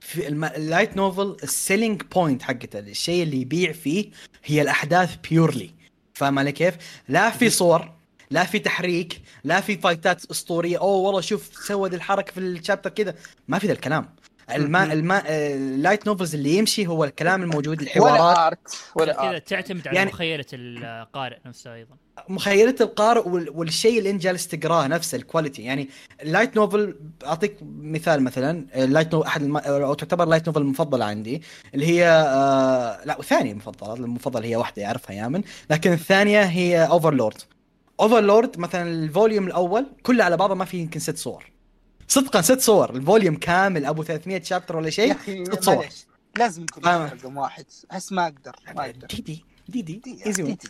في. ال light novel ال selling point حقته الشيء اللي يبيع فيه هي الأحداث purely فاهم علي كيف؟ لا في صور لا في تحريك لا في fight ات أسطورية. أوه والله شوف سوى ذي الحركة في ال chapter كذا. ما في ذا الكلام. الما. الما ال light novels اللي يمشي هو الكلام الموجود الحوارات. ولا art ولا كذا ارت تعتمد على يعني- مخيلة القارئ نفسه أيضا. مخيلة القارئ وال- والشيء اللي انت جالس تقراه نفسه ال quality يعني ال light novel أعطيك مثال مثلا. ال light novel أحد الم... أو تعتبر ال light novel المفضلة عندي اللي هي آه... لا وثانيه مفضلة المفضلة هي واحدة يعرفها يامن لكن الثانية هي Overlord Overlord مثلا ال volume الأول كله على بعضه ما في يمكن ست صور. صدقا ست صور. ال volume كامل أبو 300 chapter ولا شيء ست صور. لازم يكون. رقم واحد. أحس ما أقدر ما أقدر. دي دي دي دي. دي- easy دي- دي.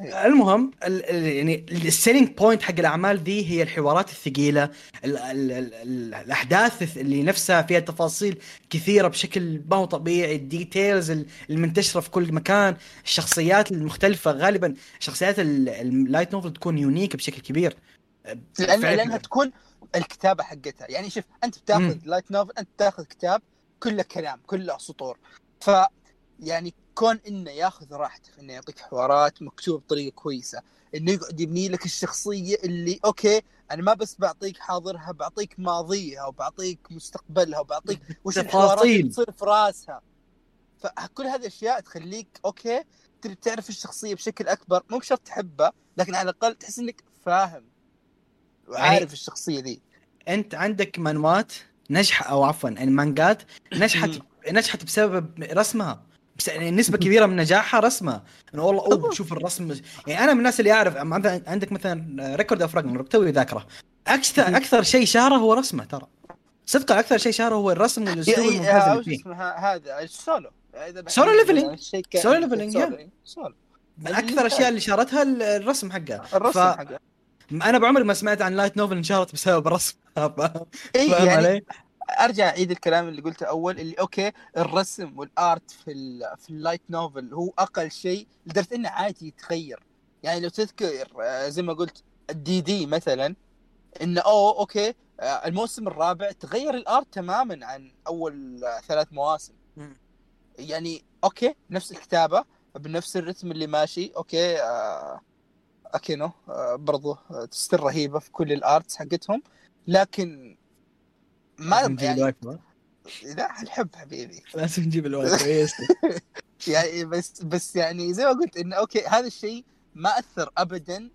المهم ال ال يعني ال selling point حق الأعمال دي هي الحوارات الثقيلة ال ال ال ال الأحداث اللي نفسها فيها تفاصيل كثيرة بشكل ما هو طبيعي ال details ال- المنتشرة في كل مكان الشخصيات المختلفة غالبا شخصيات ال- ال light novel تكون unique بشكل كبير لأن. لأنها تكون الكتابة حقتها يعني شوف أنت بتاخذ. لايت نوفل أنت تاخذ كتاب كله كلام كله سطور ف يعني كون إنه ياخذ راحته إنه يعطيك حوارات مكتوبه بطريقة كويسة. إنه يقعد يبني لك الشخصية اللي okay أنا ما بس بعطيك حاضرها بعطيك ماضيها وبعطيك مستقبلها وبعطيك وش الحوارات اللي. تصير في راسها. فكل هذه الأشياء تخليك okay تبي تعرف الشخصية بشكل أكبر. مو بشرط تحبها لكن على الأقل تحس إنك فاهم وعارف يعني- الشخصية دي أنت عندك مانهوات نجح أو عفوا المانجات نجحت نجحت بسبب رسمها. بس يعني نسبة كبيرة من نجاحها رسمها انه والله اوه شوف الرسم يعني أنا من الناس اللي أعرف عند- عندك مثلا Record of Ragnarok توي ذاكرة. أكثر أكثر شيء شهره هو رسمه ترى. صدقا أكثر شيء شهره هو الرسم والأسلوب الممتاز اللي وش فيه. هذا السولو بحب- سولو كان- Solo Leveling، Solo، من أكثر الاشياء اللي شهرتها ال- الرسم حقها الرسم ف- حقه. أنا بعمري ما سمعت عن light novel انشهرت بسبب ف- إي يعني؟ أرجع أعيد الكلام اللي قلته أول اللي okay الرسم وال art في ال في ال light novel هو أقل شيء لدرجة إنه عادي يتغير. يعني لو تذكر آه، زي ما قلت ال DD مثلا إنه اوه okay آه، الموسم الرابع تغير ال art تماما عن أول آه، ثلاث مواسم. يعني okay نفس الكتابة بنفس الرتم اللي ماشي okay آه أكينو آه برضو تستر رهيبة في كل ال arts حقتهم. لكن ما نجيب يعني؟ لا الحب حبيبي لازم نجيب ال waifu yes. يعني بس بس يعني زي ما قلت انه okay هذا الشيء ما أثر ابدا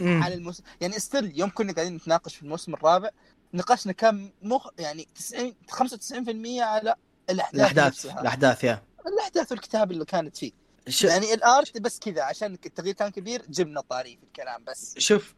مم. على الموسم يعني still يوم كنا قاعدين نتناقش في الموسم الرابع نقاشنا كان مخ يعني 90 95% على الأحداث الأحداث نفسها. الأحداث يا الأحداث والكتاب اللي كانت فيه ش- يعني ال art بس كذا عشان التغيير كان كبير جبنا طاري في الكلام بس شوف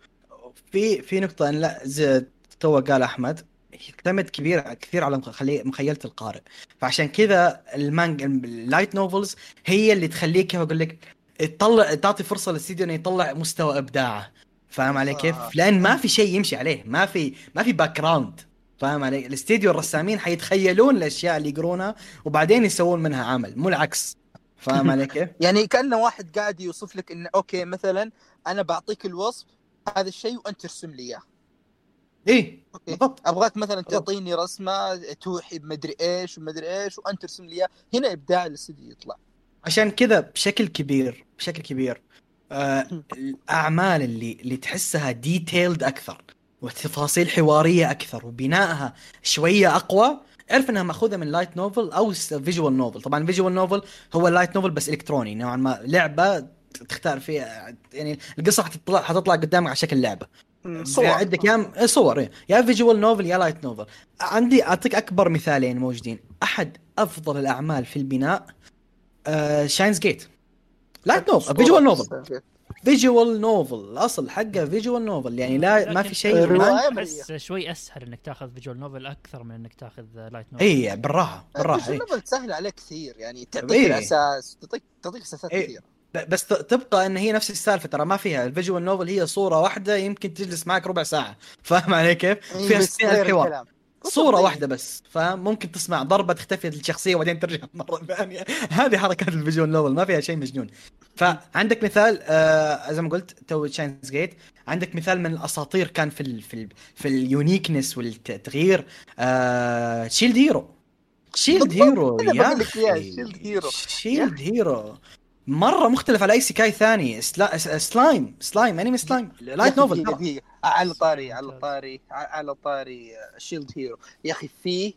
في في نقطة إن لا زي تو قال أحمد يعتمد كبير كثير على مخيلة القارئ فعشان كذا المانج ال light novels هي اللي تخليك كيف أقول لك تطلع تعطي فرصة للاستديو إنه يطلع مستوى إبداعه فاهم علي كيف؟ آه. لأن ما في شيء يمشي عليه ما في ما في background فاهم علي؟ الاستديو الرسامين حيتخيلون الأشياء اللي يقرونها وبعدين يسوون منها عمل مو العكس فاهم علي كيف؟ يعني كانه واحد قاعد يوصف لك إنه okay مثلا أنا بعطيك الوصف هذا الشيء وأنت ترسم لي إياه okay. بالضبط. أبغاك مثلا. تعطيني رسمة توحي بمدري إيش ومدري إيش وانت ترسم لي إياه. هنا إبداع الاستديو يطلع. عشان كذا بشكل كبير بشكل كبير آه الأعمال اللي اللي تحسها detailed أكثر وتفاصيل حوارية أكثر وبنائها شوية أقوى اعرف إنها مأخوذة من light novel أو visual novel طبعا visual novel هو light novel بس إلكتروني نوعا ما لعبة تختار فيها يعني القصة حتطلع حتطلع قدامك على شكل لعبة. صور. عندك يا إيه، صور إيه. يا visual novel يا light novel عندي أعطيك أكبر مثالين موجودين. أحد أفضل الأعمال في البناء آه Steins Gate light novel visual novel visual novel الأصل حقه visual novel يعني لا ما في شيء احس شوي أسهل إنك تاخذ visual novel أكثر من إنك تاخذ light novel اي بالراحة بالراحة visual إيه. novel تسهل عليك كثير يعني تعطيك إيه. الأساس تعطيك تعطيك أساسات إيه. كثير ب- بس تبقى إن هي نفس السالفة ترى ما فيها ال visual novel هي صورة واحدة يمكن تجلس معك ربع ساعة فاهم علي كيف؟ إيه، فيها بس 60 غير الف حوار الكلام. صورة طيب. واحدة بس فاهم ممكن تسمع ضربة تختفي الشخصية وبعدين ترجع مرة ثانية هذه حركات ال visual novel ما فيها شيء مجنون فعندك مثال آه زي ما قلت تو Steins Gate عندك مثال من الأساطير كان في ال في ال في ال uniqueness والتغيير آه Shield Hero Shield Hero yeah. Shield Hero. Shield Hero مرة مختلف على أي isekai ثاني سلا... س- سلايم سلايم أنمي سلايم لايت نوفل دقيقة- ترى. دقيقة. على طاري على طاري على طاري Shield Hero يا أخي فيه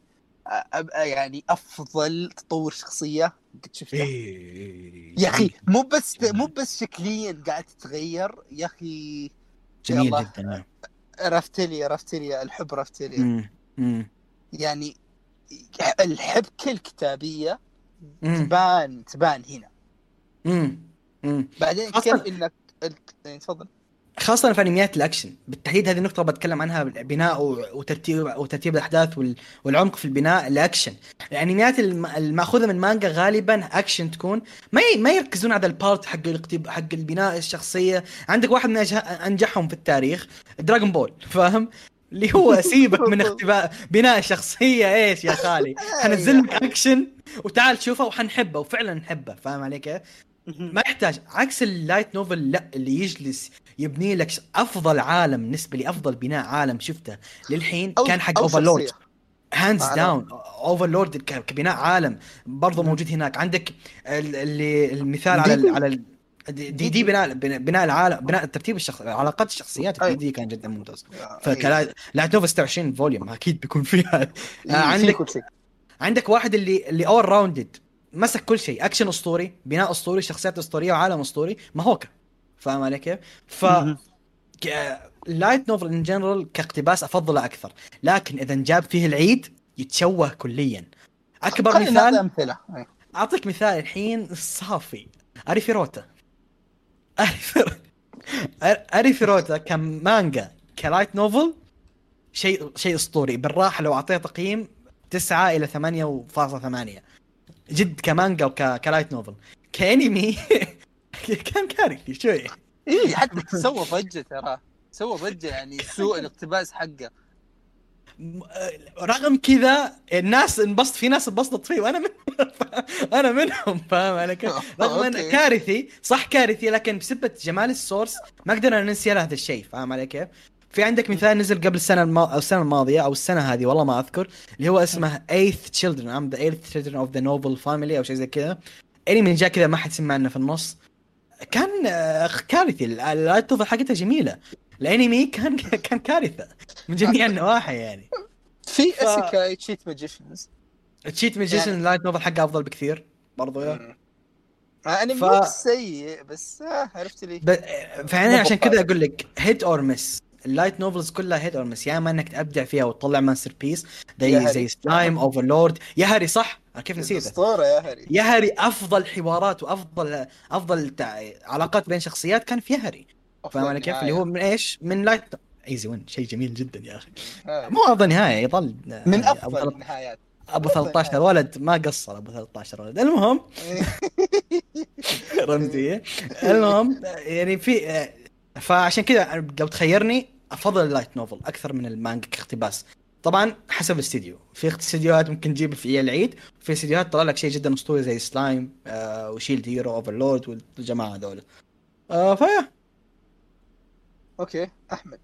آه، أب- يعني أفضل تطور شخصية قد شفته إيه. يا أخي مو بس مو بس شكليا قاعد تتغير يا أخي جميل. جدا نعم. رافتيليا رافتيليا الحب. مم. يعني الحبكة الكتابية. تبان تبان هنا مم. مم. بعدين كيف إنك يعني تفضل. خاصة في انميات الأكشن. بالتحديد هذه النقطة بتكلم عنها بناء وترتيب وترتيب الأحداث وال- والعمق في البناء الأكشن. الانميات الم- المأخوذة من مانجا غالبا أكشن تكون ما ما يركزون على ال part حق الاقتب... حق البناء الشخصية. عندك واحد من أنجحهم في التاريخ Dragon Ball فاهم؟ اللي هو سيبك من اختباء بناء الشخصية إيش يا خالي؟ حنزل لك أكشن وتعال شوفه وحنحبه وفعلا نحبه فاهم علي كيف؟ ما يحتاج عكس ال light novel لا اللي يجلس يبني لك أفضل عالم بالنسبة لي افضل بناء عالم شفته للحين كان حق Overlord. hands. down Overlord كبناء عالم برضه موجود هناك عندك ال- اللي المثال على. ال على ال D, D, D بناء بناء العالم بناء ترتيب الشخص علاقات الشخصيات. D, D كان جدا ممتاز. ف light novel 26 volume أكيد بيكون فيها في عندك- عندك واحد اللي اللي all rounded مسك كل شيء. اكشن اسطوري بناء اسطوري شخصيات اسطوريه وعالم اسطوري Mahouka فاهم علي كيف؟ ف. light novel in general كاقتباس افضله أكثر. لكن إذا انجاب فيه العيد يتشوه كليا. أكبر مثال أمثلة. أعطيك مثال الحين صافي. Arifureta. Ar- Arifureta كمانجا ك light novel شيء شيء اسطوري بالراحة لو أعطيه تقييم 9 إلى 8.8 جد كمانجا وك light novel كانمي كان كارثي شوي إي حتى سوى ضجة ترى سوى ضجة يعني سوء الاقتباس حقه آه، رغم كذا الناس انبسط في ناس انبسطت فيه وأنا من أنا منهم فاهم علي كيف؟ رغم انه. كارثي صح كارثي لكن بسبة جمال ال source ما قدرنا ننسى هذا الشيء فاهم علي كيف؟ في عندك مثال نزل قبل السنة الما... أو السنة الماضية أو السنة هذه والله ما أذكر اللي هو اسمه Eighth Children. I'm the Eighth Children of the Noble Family أو شيء زي كذا. انمي جاء كذا ما حد سمع عنه في النص. كان آه، كارثي. ال light novel حقتها جميلة. الانمي كان كان كارثة. من جميع النواحي يعني. في ف- اسكاي تشيت ماجيشنز تشيت ماجيشن يعني- ال light novel حقه أفضل بكثير برضو. يا أنا ف- مو سيء بس آه عرفت لي ب... فانا عشان. كذا أقول لك hit or miss ال light novels كلها hit or miss يا اما إنك تبدع فيها وتطلع masterpiece. زي. زي Slime Overlord. Yahari صح؟ كيف نسيته اسطوره Yahari Yahari أفضل حوارات وافضل أفضل. علاقات بين شخصيات كان في Yahari فاهم علي كيف؟ اللي هو من إيش؟ من light ايزي ون شيء جميل جدا يا أخي. مو افضل نهاية يظل من أفضل النهايات. أبو 13 ولد ما قصر أبو 13 ولد. المهم. رمزية. المهم يعني في فعشان كذا لو تخيرني أفضل ال light novel أكثر من المانجا كاقتباس طبعا حسب الاستديو. في استديوهات ممكن تجيب في العيد في استديوهات تطلع لك شيء جدا أسطوري زي سلايم آه و Shield Hero Overlord والجماعة هذول. آه فيا. okay أحمد.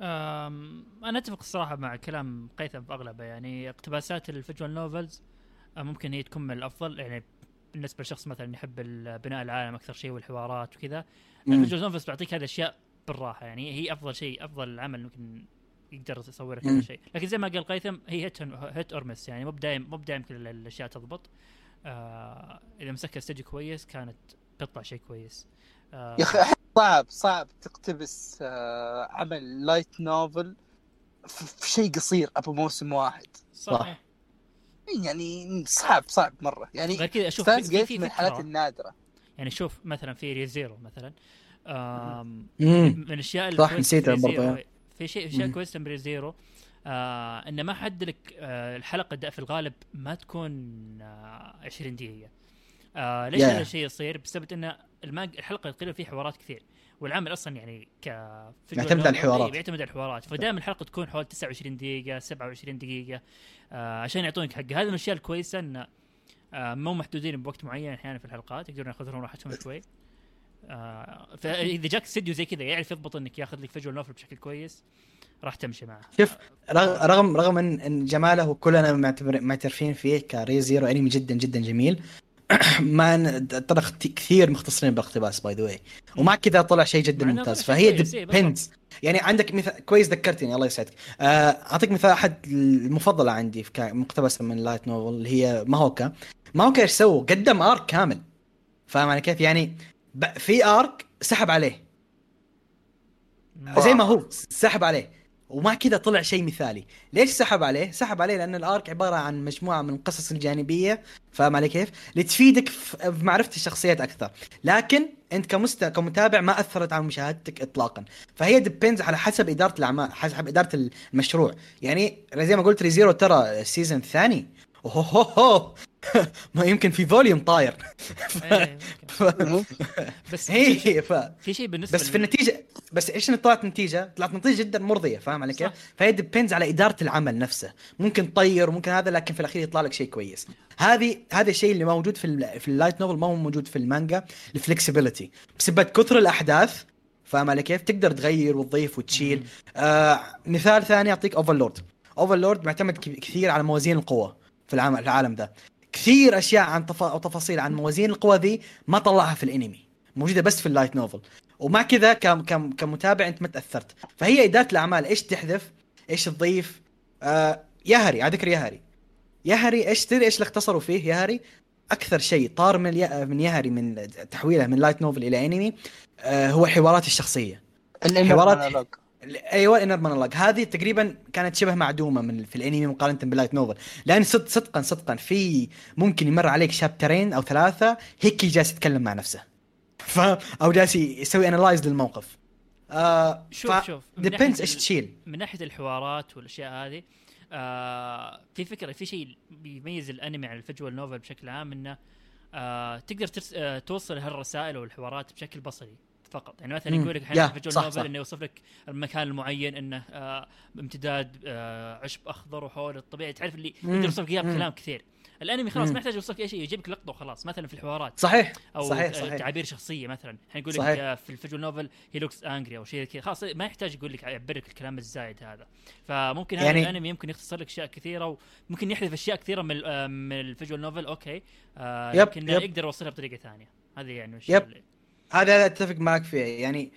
أنا أتفق الصراحة مع كلام قيثم في أغلبه. يعني اقتباسات ال visual novels أه، ممكن هي تكون من الأفضل. يعني بالنسبة لشخص مثلا يحب بناء العالم أكثر شيء والحوارات وكذا. ال visual novels تعطيك هذه الأشياء بالراحة يعني هي أفضل شيء أفضل عمل ممكن يقدر يصور لك. هذا الشيء. لكن زي ما قال قيثم هي hit hit or miss يعني مو بدايم مو بدايم كل الأشياء تضبط. آه إذا مسكها استوديو كويس كانت تطلع شيء كويس. آه يا أخي صعب صعب تقتبس آه عمل light novel في في شيء قصير أبو موسم واحد. صح. يعني صعب صعب مرة يعني غير كذا أشوف Steins;Gate في من الحالات النادرة يعني شوف مثلا في Re:Zero مثلا. من الأشياء صح، الكويسة نسيتها في برضه، Re:Zero- يا. في شيء اشياء مم. كويسه من Re:Zero آه إنه ما حد لك آه الحلقة في الغالب ما تكون آه 20 دقيقة آه ليش Yeah. هذا الشيء يصير؟ بسبب ان المانج الحلقة تقريبا فيه حوارات كثير والعمل أصلا يعني ك يعتمد على الحوارات. إيه، بيعتمد على الحوارات. فدائما الحلقة تكون حوالي 29 دقيقة 27 دقيقة. آه عشان يعطونك حقها هذه من الأشياء الكويسة انه آه مو محدودين بوقت معين أحيانا في الحلقات. يقدرون ياخذون راحتهم شوي. آه فإذا جاك استديو زي كذا يعرف يضبط إنك ياخذ لك visual novel بشكل كويس راح تمشي معه. شوف رغ- رغم رغم إن إن جماله كلنا معتبر معترفين فيه ك Re:Zero أنمي جدا جدا جميل. ما ترى كثير مختصرين بالاقتباس by the way ومع كذا طلع شيء جدا ممتاز. فهي depends يعني عندك مثال كويس ذكرتني الله يسعدك. آه، أعطيك مثال أحد المفضلة عندي مقتبسة من light novel اللي هي Mahouka Mahouka إيش سووا؟ قدم arc كامل. فاهم علي كيف؟ يعني ب- في arc سحب عليه. زي ما هو سحب عليه. ومع كذا طلع شيء مثالي. ليش سحب عليه؟ سحب عليه لأن ال arc عبارة عن مجموعة من القصص الجانبية. فاهم علي كيف؟ لتفيدك في معرفه الشخصيات أكثر. لكن أنت كمست... كمتابع ما أثرت على مشاهدتك اطلاقا. فهي depends على حسب إدارة الأعمال حسب إدارة المشروع. يعني زي ما قلت Re:Zero ترى ال season الثاني ما يمكن في volume طاير إيه، ممكن. بس هي ف... في شيء بالنسبة بس في النتيجه بس إيش طلعت نتيجة؟ طلعت نتيجة جدا مرضية فاهم علي كيف؟ فهي depends على إدارة العمل نفسه، ممكن تطير وممكن هذا لكن في الأخير يطلع لك شيء كويس. هذه هذا الشيء اللي موجود في ال في ال light novel ما هو موجود في المانجا ال flexibility بسبب كثر الأحداث فاهم علي كيف؟ تقدر تغير وتضيف وتشيل. آه مثال ثاني أعطيك Overlord. Overlord معتمد كثير على موازين القوة في العالم العالم ده. كثير أشياء عن تف... أو تفاصيل عن موازين القوى ذي ما طلعها في الأنمي. موجودة بس في ال light novel. ومع كذا كم كم كمتابع أنت ما تأثرت. فهي إدارة الأعمال إيش تحذف؟ إيش تضيف؟ آه Yahari على ذكر Yahari. Yahari إيش تدري إيش اللي اختصروا فيه Yahari؟ أكثر شيء طار من يه- من Yahari من تحويله من light novel إلى أنمي آه هو حوارات الشخصية. حوارات- حوارات أيوه ال inner monologue هذه تقريبا كانت شبه معدومة من في الأنمي مقارنه بال light novel لأن صدق صدقا صدقا في ممكن يمر عليك شابترين أو ثلاثة هيك جالس يتكلم مع نفسه. ف أو جالس يسوي analyze للموقف. آه شوف ف... شوف. من depends إيش تشيل. من ناحية الحوارات والأشياء هذه آه في فكرة في شيء بيميز الأنمي عن ال visual novel بشكل عام إنه آه تقدر ترس... آه توصل هالرسائل والحوارات بشكل بصري. فقط يعني مثلا. يقول لك يا، أحيانا في novel صح. إنه يوصف لك المكان المعين إنه آه امتداد آه عشب أخضر وحول الطبيعي تعرف اللي. يقدر يوصف لك إياه. بكلام كثير الأنمي خلاص. ما يحتاج يوصف لك أي شيء يجيب لك لقطة وخلاص مثلا في الحوارات صحيح أو صحيح صحيح تعابير شخصية مثلا الحين يقول لك. آه، في ال visual novel he looks angry أو شيء كذا خلاص ما يحتاج يقول لك يعبر لك الكلام الزايد هذا فممكن هذا يعني- الأنمي يمكن يختصر لك أشياء كثيرة وممكن يحذف أشياء كثيرة من آه، من ال visual novel okay آه yep، لكن yep. يقدر يوصلها بطريقة ثانية هذه يعني yep. هذا هذا أتفق معك فيه يعني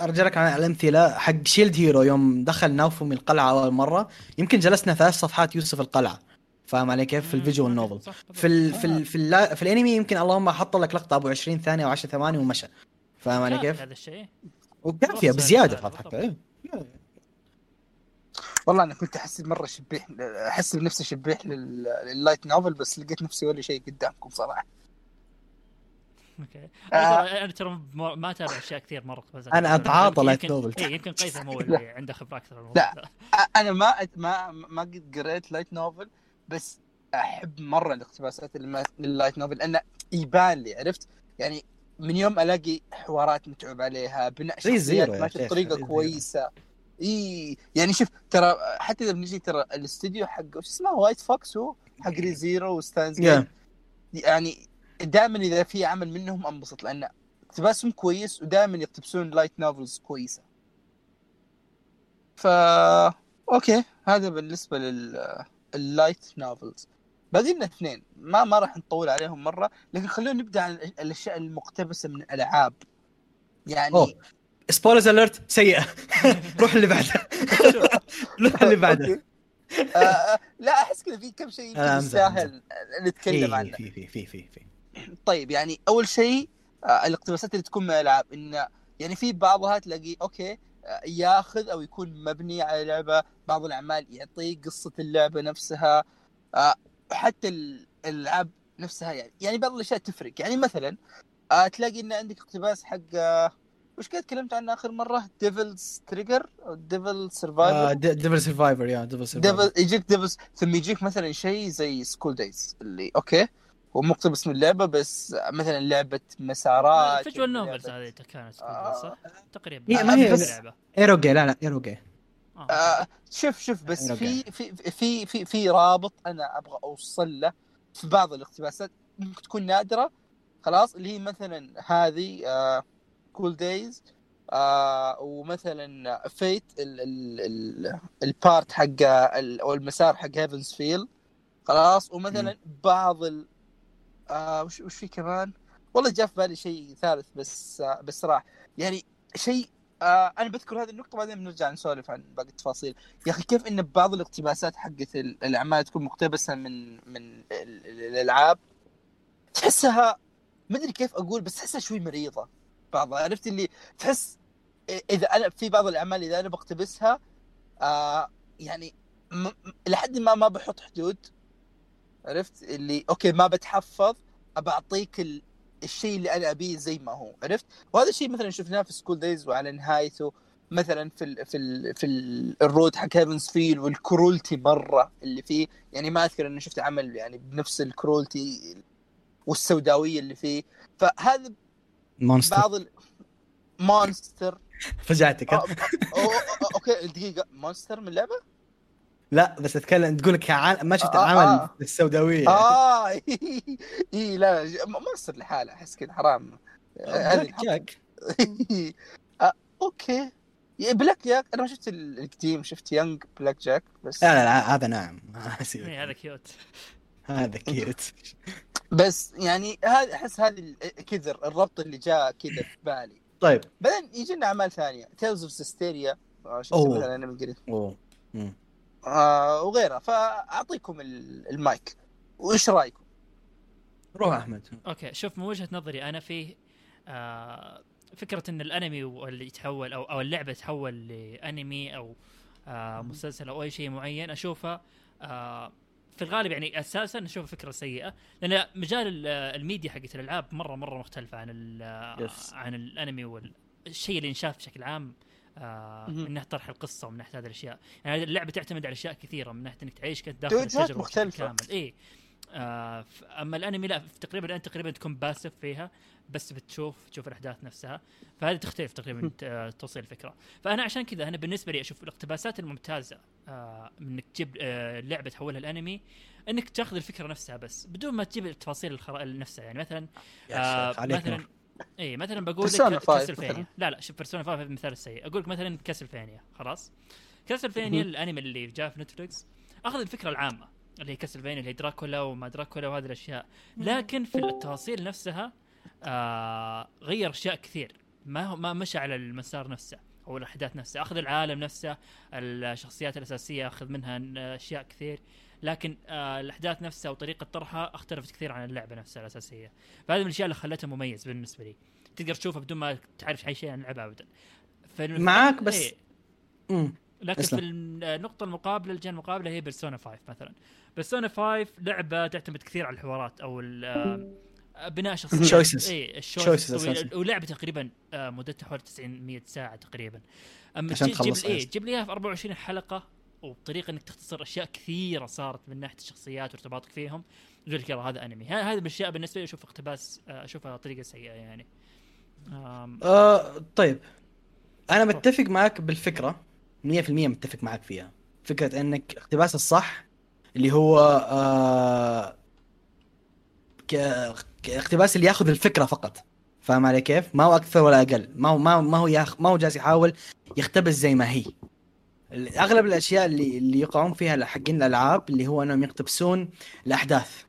أرجع لك على الأمثلة حق شيلد هيرو يوم دخل ناوفومي القلعة أول مرة يمكن جلسنا ثلاث صفحات يوصف القلعة فاهم علي كيف في ال visual novel. في ال في ال في, ال في الأنمي يمكن اللهم حط لك لقطة أبو 20 ثانية أو 10 ثواني ومشى فاهم علي كيف؟ هذا الشيء وكافية بزيادة. في حتى. والله أنا كنت أحس مرة شبيح أحس بنفسي شبيح لل- لل light novel بس لقيت نفسي ولا شيء قدامكم صراحة okay آه. أنا ترى أنا ما أتابع أشياء كثير مرة بس أنا أتعاطى light يمكن- novel. إيه، يمكن قيثم هو اللي عنده خبرة أكثر لا. أنا ما ما ما قد قريت light novel بس أحب مرة الاقتباسات لل light novel لأنه يبان لي عرفت يعني من يوم ألاقي حوارات متعوب عليها بناء شخصيات ماشي بطريقة. كويسة إي يعني شوف ترى حتى إذا بنجي ترى الاستوديو حق وش اسمه وايت فوكس هو حق ري زيرو وستانز Yeah. يعني دائما إذا في عمل منهم أنبسط لأن اقتباسهم كويس ودائما يقتبسون light novels كويسة. فا okay هذا بالنسبة لل light novels باقي لنا اثنين ما ما راح نطول عليهم مرة لكن خلونا نبدأ عن الأشياء المقتبسة من الألعاب. يعني أوه. spoilers alert سيئة. روح اللي بعده. روح اللي بعده. آه، آه، لا أحس كذا في كم شيء أمزح، يستاهل نتكلم عنه. في في في في في. طيب يعني أول شيء آه، الاقتباسات اللي تكون من الألعاب إن يعني في بعضها تلاقي okay آه، ياخذ أو يكون مبني على لعبة بعض الأعمال يعطيك قصة اللعبة نفسها آه، حتى ال- الألعاب نفسها يعني يعني بعض الأشياء تفرق. يعني مثلا تلاقي إن عندك اقتباس حق وش كنت تكلمت عنه آخر مرة؟ ديفلز تريجر أو ديفل سرفايفر ديفل سرفايفر يا ديفل سرفايفر يجيك ديفل ثم يجيك مثلا شيء زي سكول دايز اللي okay. هو مقتبس من اللعبة بس مثلا لعبة مسارات visual لعبة- نوفلز هذه كانت آه. صح؟ تقريبا. هي ما هي- بس لعبه ايروجي لا لا ايروجي آه. آه شوف شوف بس في في في في في رابط أنا أبغى أوصل له في بعض الاقتباسات ممكن تكون نادرة. خلاص اللي هي مثلا هذه آه كول دايز آه ومثلا فيت ال ال ال البارت حق ال أو المسار حق هيفنز فيل خلاص ومثلا بعض ال آه وش وش في كمان؟ والله جاء في بالي شيء ثالث بس آه بس راح. يعني شيء آه أنا بذكر هذه النقطة بعدين بنرجع نسولف عن باقي التفاصيل. يا أخي كيف إن بعض الاقتباسات حقت ال- الأعمال تكون مقتبسة من من ال- ال- الألعاب؟ تحسها ما أدري كيف أقول بس تحسها شوي مريضة. بعضها عرفت اللي تحس إذا أنا في بعض الأعمال إذا أنا بقتبسها آه يعني لحد ما ما بحط حدود. عرفت؟ اللي okay ما بتحفظ أبى أعطيك ال... الشيء اللي أنا أبيه زي ما هو عرفت؟ وهذا الشيء مثلا شفناه في سكول دايز وعلى نهايته مثلا في ال في ال في ال ال route حق هيفنز فيل وال cruelty مرة اللي فيه. يعني ما أذكر إني شفت عمل يعني بنفس ال cruelty والسوداوية اللي فيه. فهذا مونستر بعض ال... مونستر فجعتك ها؟ أو- أو- okay دقيقة. مونستر من اللعبة؟ لا بس أتكلم تقول لك عال- ما شفت آه، العمل آه. السوداوية. آه. إي لا مونستر لحالة أحس كذا حرام. هذه جاك جاك آه، okay. بلاك جاك أنا ما شفت ال- القديم شفت يونج بلاك جاك بس لا لا لا هذا نعم. هذا cute. هذا cute. بس يعني هذا أحس هذه ال- كذا الربط اللي جاء كذا في بالي. طيب. بعدين يجي لنا أعمال ثانية. تيلز اوف سيستيريا شفت. مثلا أنا من قريب. آه وغيرها فأعطيكم ال- المايك. وإيش رأيكم؟ روح أحمد. okay شوف من وجهة نظري أنا فيه آه فكرة إن الأنمي اللي يتحول أو أو اللعبة تتحول لأنمي أو آه مسلسل أو أي شيء معين اشوفها آه في الغالب يعني أساسا اشوفها فكرة سيئة لأن مجال ال- الميديا حقت الألعاب مره مرة مختلفة عن ال- Yes. عن الأنمي والشيء اللي ينشاف بشكل عام. آه. من ناحيه طرح القصة ومن ناحيه هذه الأشياء. يعني اللعبة تعتمد على أشياء كثيرة من ناحية إنك تعيش كنت داخل التجربة بشكل مختلفة. كامل. اي آه أما الأنمي لا تقريبا انت تقريبا تكون باسف فيها بس بتشوف تشوف الأحداث نفسها. فهذه تختلف تقريبا آه، توصيل الفكرة. فأنا عشان كذا أنا بالنسبة لي أشوف الاقتباسات الممتازة آه من إنك تجيب آه لعبة تحولها الانمي إنك تأخذ الفكرة نفسها بس بدون ما تجيب التفاصيل الخرا... نفسها. يعني مثلا يا آه مثلا نور. اي مثلا بقول لك 5 كاسلفينيا. لا لا شوف بيرسونا 5 هذا المثال السيء أقول لك مثلا كاسلفينيا خلاص. كاسلفينيا. الأنمي اللي جاء في نتفلكس أخذ الفكرة العامة اللي هي كاسلفينيا اللي هي دراكولا وما دراكولا وهذه الأشياء. لكن في التفاصيل نفسها آه غير أشياء كثير. ما هو ما مشى على المسار نفسه أو الأحداث نفسها أخذ العالم نفسه الشخصيات الأساسية أخذ منها أشياء كثير. لكن آه الأحداث نفسها وطريقة طرحها اختلفت كثير عن اللعبة نفسها الأساسية فهذه من الأشياء اللي خلتها مميز بالنسبة لي تقدر تشوفها بدون ما تعرف أي شيء عن اللعبة ابدا معاك بس- إيه. مم. لكن اسلم. في النقطة المقابلة الجهة المقابلة هي بيرسونا 5 مثلا. بيرسونا 5 لعبة تعتمد كثير على الحوارات أو آه، بناء شخصيات Choices. اي ال choices. ولعبة تقريبا آه، مدتها حوالي 90 100 ساعة تقريبا. أما عشان تجي- تجيب إيه yes. تجيب لي إياها في 24 حلقة وبطريقة إنك تختصر أشياء كثيرة صارت من ناحية الشخصيات وارتباطك فيهم. يقول لك يلا هذا أنمي. هذه الاشياء بالنسبة لي أشوف اقتباس آه، أشوفها طريقة سيئة يعني. آم، آه طيب. أنا متفق معك بالفكرة 100% متفق معك فيها. فكرة إنك اقتباس الصح اللي هو آه اقتباس اللي ياخذ الفكرة فقط. فاهم علي كيف؟ ما هو أكثر ولا أقل. ما هو ما هو ما هو ما هو جالس يحاول يقتبس زي ما هي. اغلب الأشياء اللي اللي يقعون فيها حقين الألعاب اللي هو أنهم يقتبسون الأحداث.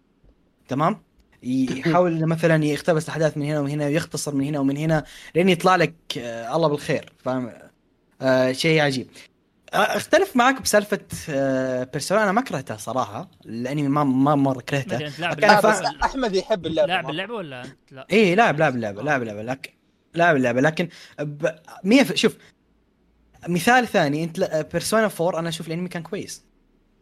تمام؟ يحاول مثلا يقتبس الأحداث من هنا ومن هنا ويختصر من هنا ومن هنا لين يطلع لك آه الله بالخير. فاهم؟ آه شيء عجيب. آه أختلف معك بسالفة آه بيرسونا. أنا ما كرهتها صراحة الانمي ما ما مره كرهته كان فا- أحمد يحب اللعبة. لاعب مرة. اللعبة ولا؟ انت لا؟ إيه لاعب لاعب اللعبة لاعب اللعبة. لكن لاعب اللعبة. لكن ب... مية ف... شوف مثال ثاني انت بيرسونا 4 أنا أشوف الأنمي كان كويس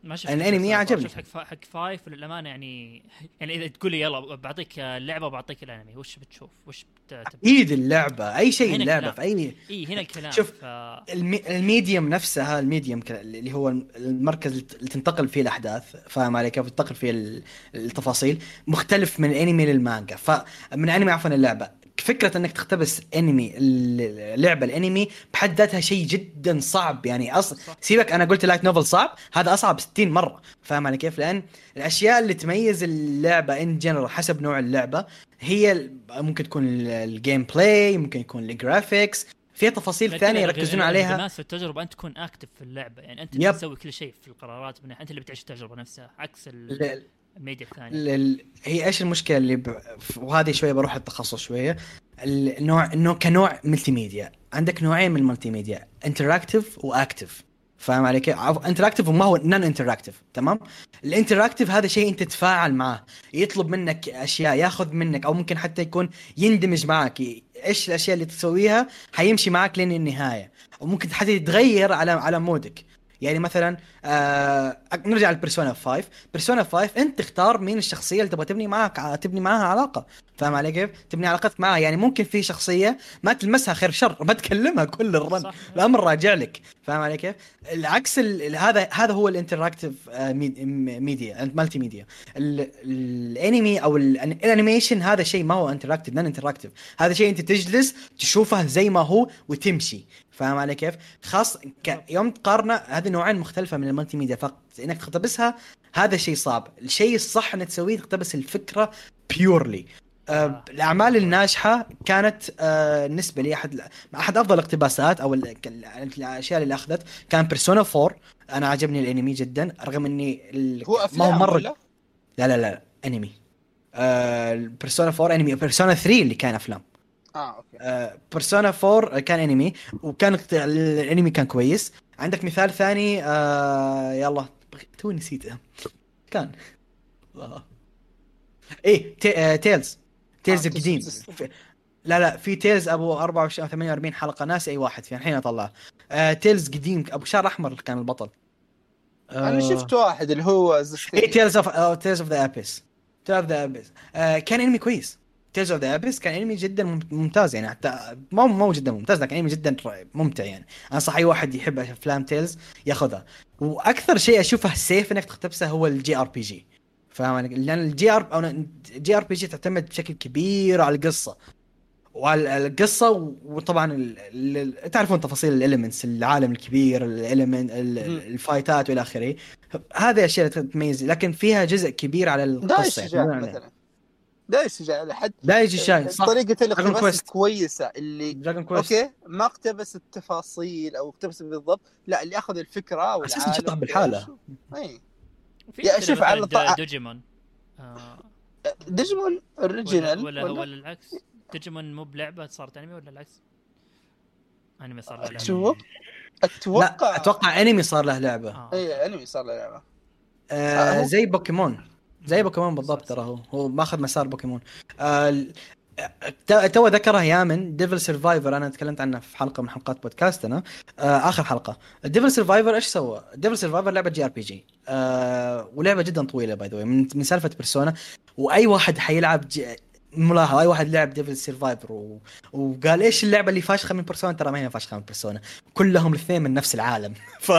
ما شفت الصراحة. عجبني. شفت حق حق five للأمانة يعني يعني إذا تقول لي يلا بعطيك اللعبة وبعطيك الأنمي وش بتشوف؟ وش بت... ايد اللعبة أي شيء اللعبة. في أي إي هنا الكلام شوف، ف... ال me... ال medium نفسها ال medium اللي هو المركز اللي تنتقل فيه الأحداث فاهم علي كيف تنتقل فيه ال- التفاصيل مختلف من الأنمي للمانجا فمن أنمي عفوا اللعبة فكرة إنك تقتبس انمي اللعبه الانمي بحد ذاتها شيء جدا صعب. يعني أصلا. سيبك أنا قلت light novel صعب هذا أصعب 60 مرة. فاهم علي كيف؟ لأن الأشياء اللي تميز اللعبة in general حسب نوع اللعبة هي ممكن تكون ال- ال gameplay ممكن يكون ال graphics فيها تفاصيل ثانية يركزون عليها. الانغماس في التجربة أنت تكون active في اللعبة. يعني أنت اللي. تسوي كل شيء في القرارات من أنت اللي بتعيش التجربة نفسها عكس ال- الميديا الثانية. ال- ال- هي إيش المشكلة اللي ب... وهذه شوية بروح التخصص شوية. النوع انه كنوع multimedia عندك نوعين من ال multimedia interactive و active فاهم علي كيف؟ interactive وما هو non-interactive تمام؟ ال interactive هذا شيء أنت تتفاعل معاه يطلب منك أشياء ياخذ منك أو ممكن حتى يكون يندمج معك. إيش الأشياء اللي تسويها؟ حيمشي معك لين النهاية. وممكن حتى يتغير على على mood ك. يعني مثلا آه نرجع ل Persona 5 Persona 5 أنت تختار مين الشخصية اللي تبغى تبني معها تبني معها علاقة. فاهم علي كيف؟ تبني علاقتك معها. يعني ممكن في شخصية ما تلمسها خير شر ما تكلمها كل ال run. صح. الأمر راجع لك. فاهم علي كيف؟ العكس ال- ال- هذا هذا هو ال interactive media multimedia ال- الانمي أو ال- ال animation هذا شيء ما هو interactive non-interactive هذا شيء أنت تجلس تشوفه زي ما هو وتمشي. فاهم علي كيف؟ خاص ك... يوم تقارنه هذه نوعين مختلفة من ال multimedia فقط إنك تقتبسها هذا شيء صعب، الشيء الصح إنك تسويه تقتبس الفكرة purely آه آه. الأعمال الناجحة كانت آه بالنسبة لي أحد أحد أفضل الاقتباسات أو ال- ال- الأشياء اللي أخذت كان Persona 4 أنا عجبني الأنمي جدا رغم إني. هو ما هو مره ولا؟ لا لا لا أنمي. آه Persona 4 أنمي Persona 3 اللي كان أفلام. آه okay. Persona 4 كان أنمي وكان الأنمي كان كويس. عندك مثال ثاني؟ آه يلا. تو نسيته. كان. الله. إيه تي... آه Tales Tales آه، القديم. لا لا في Tales أبو 24 أو 48 حلقة ناسي أي واحد فيهم الحين اطلعه آه Tales قديم أبو شعر أحمر كان البطل. أنا شفت واحد اللي هو إيه Tales of Tales of the Abyss Tales of the Abyss كان أنمي كويس. Tales of the Abyss كان أنمي جدا مم- ممتاز يعني حتى مو مو جدا ممتاز لكن أنمي جدا ممتع يعني. انصح أي واحد يحب أفلام Tales ياخذها. وأكثر شيء أشوفه safe إنك تقتبسه هو ال JRPG فاهم علي؟ لأن الجي ار أو الجي ار بي جي تعتمد بشكل كبير على القصة. وعلى القصة وطبعا ال... ال... تعرفون تفاصيل الاليمنتس العالم الكبير الاليمنت الفايتات والى آخره. هذه الاشياء اللي تميز لكن فيها جزء كبير على دايش القصة شجاع يعني. مثلا. دايش شجاع لحد دايج الشاي صح. طريقة Dragon الاقتباس. كويسة اللي دراجون كويست أوكي ما اقتبس التفاصيل أو اقتبس بالضبط لا اللي أخذ الفكرة والعالم أساساً شطح بالحالة. اي يا مثل شوف على الط- دوجيمون آه، ديجيمون ولا original ولا, ولا العكس. ديجيمون مو بلعبة صارت انمي ولا العكس؟ انمي صار له لعبة. شو لا أتوقع أتوقع انمي صار له لعبة. آه. اي انمي صار له لعبة. آه هو- زي بوكيمون. زي بوكيمون بالضبط ترى هو. هو ماخذ مسار بوكيمون. آه تو- ذكرها يامن Devil Survivor أنا تكلمت عنه في حلقة من حلقات بودكاستنا. آه آخر حلقة. ديفل سرفايفر إيش سوى؟ ديفل سرفايفر لعبة جي آر بي جي. آه ولعبة جدا طويلة باي ذا من سالفة بيرسونا وأي واحد حيلعب جي ملاحظ أي واحد لعب ديفل سرفايفر و... وقال إيش اللعبة اللي فاشخة من بيرسونا ترى ما هي فاشخة من بيرسونا كلهم الاثنين من نفس العالم. ف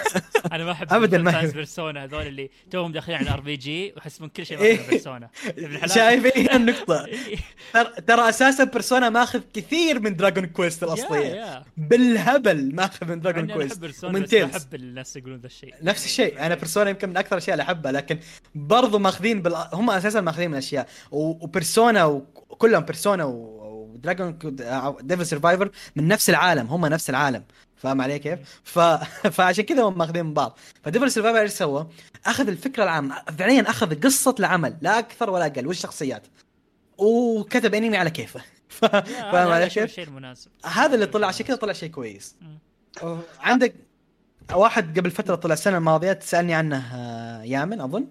أنا ما أحب أبداً ما أحب. بيرسونا هذول اللي توهم داخلين على الار بي جي ويحسبون كل شيء إيه. من بيرسونا ابن الحلال. شايف هي النقطة. إيه. ترى ترى أساسا بيرسونا ماخذ كثير من دراجون كويست الأصلية. بالهبل ماخذ من دراجون أحب كويست ما تيلز أحب الناس يقولون ذا الشيء. نفس الشيء. أنا Persona يمكن من أكثر الأشياء اللي أحبها لكن برضو ماخذين بال... هم أساسا ماخذين من اشياء و... و Persona وكلهم Persona. و Dragon Devil Survivor من نفس العالم هم نفس العالم فاهم علي كيف؟ ف... فعشان كذا هم ماخذين من بعض ف Devil Survivor إيش سوى؟ أخذ الفكرة العامة فعليا أخذ قصة العمل لا أكثر ولا أقل والشخصيات وكتب أنمي على كيفه فاهم علي كيف؟ الشيء المناسب هذا اللي طلع عشان كذا طلع شيء كويس مم. عندك واحد قبل فترة طلع السنة الماضية تسألني عنه آه، يامن أظن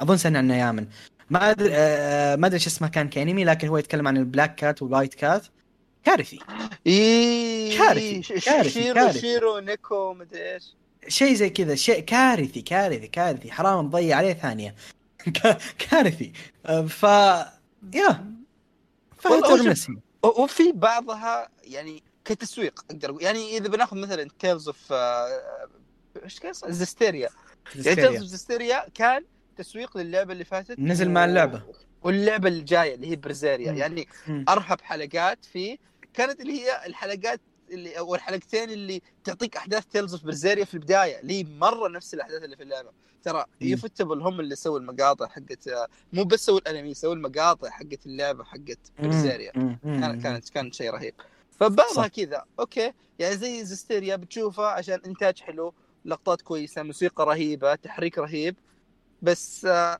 أظن سألني عنه يامن ما أدري آه، ما أدري إيش اسمه كان كأنمي لكن هو يتكلم عن ال black cat وال white cat. كارثي. اي كارثي، كارثي، شيرو كارثي. شيرو نيكو مدري إيش. شيء زي كذا شيء كارثي كارثي كارثي. حرام نضيع عليه ثانية. كا- كارثي. آه، ف يا. وفي بعضها يعني كتسويق أقدر أقول. يعني إذا بناخذ مثلا Tales of إيش كان؟ Zestiria يعني Tales of Zestiria كان تسويق للعبة اللي فاتت نزل مع اللعبة. واللعبة الجاية اللي هي Berseria مم. يعني مم. أرهب حلقات فيه كانت اللي هي الحلقات اللي أو الحلقتين اللي تعطيك أحداث Tales of Berseria في البداية اللي مرة نفس الأحداث اللي في اللعبة ترى مم. ufotable هم اللي سووا المقاطع حقت مو بس سووا الأنمي سووا المقاطع حقت اللعبة حقت Berseria. كانت كانت كانت شيء رهيب فبعضها. كذا okay يعني زي Zestiria بتشوفها عشان إنتاج حلو لقطات كويسة موسيقى رهيبة تحريك رهيب بس آه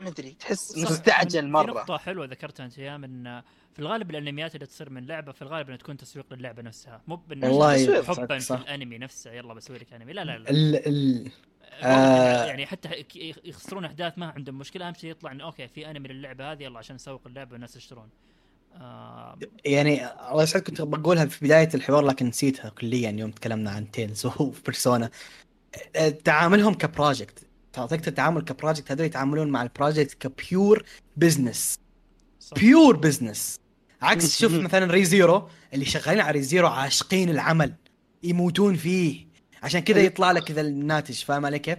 ما أدري تحس. مستعجل في مرة نقطة حلوة ذكرتها أنت يا من في الغالب الأنميات اللي تصير من لعبة في الغالب إنها تكون تسويق للعبة نفسها مو تسويق. حبا صح. في الأنمي نفسه يلا بسوي لك أنمي لا لا لا ال ال آه آه. يعني حتى يخسرون أحداث ما عندهم مشكلة أهم شيء يطلع انه okay في أنمي للعبة هذه يلا عشان نسوق اللعبة والناس يشترون آه يعني الله يسعدك كنت بقولها في بداية الحوار لكن نسيتها كليا يوم تكلمنا عن Tales و Persona تعاملهم ك project تعطيك التعامل ك project هذول يتعاملون مع ال project ك pure business. pure business عكس شوف. مثلا Re:Zero اللي شغالين على Re:Zero عاشقين العمل يموتون فيه عشان كذا يطلع لك كذا الناتج فاهم علي كيف؟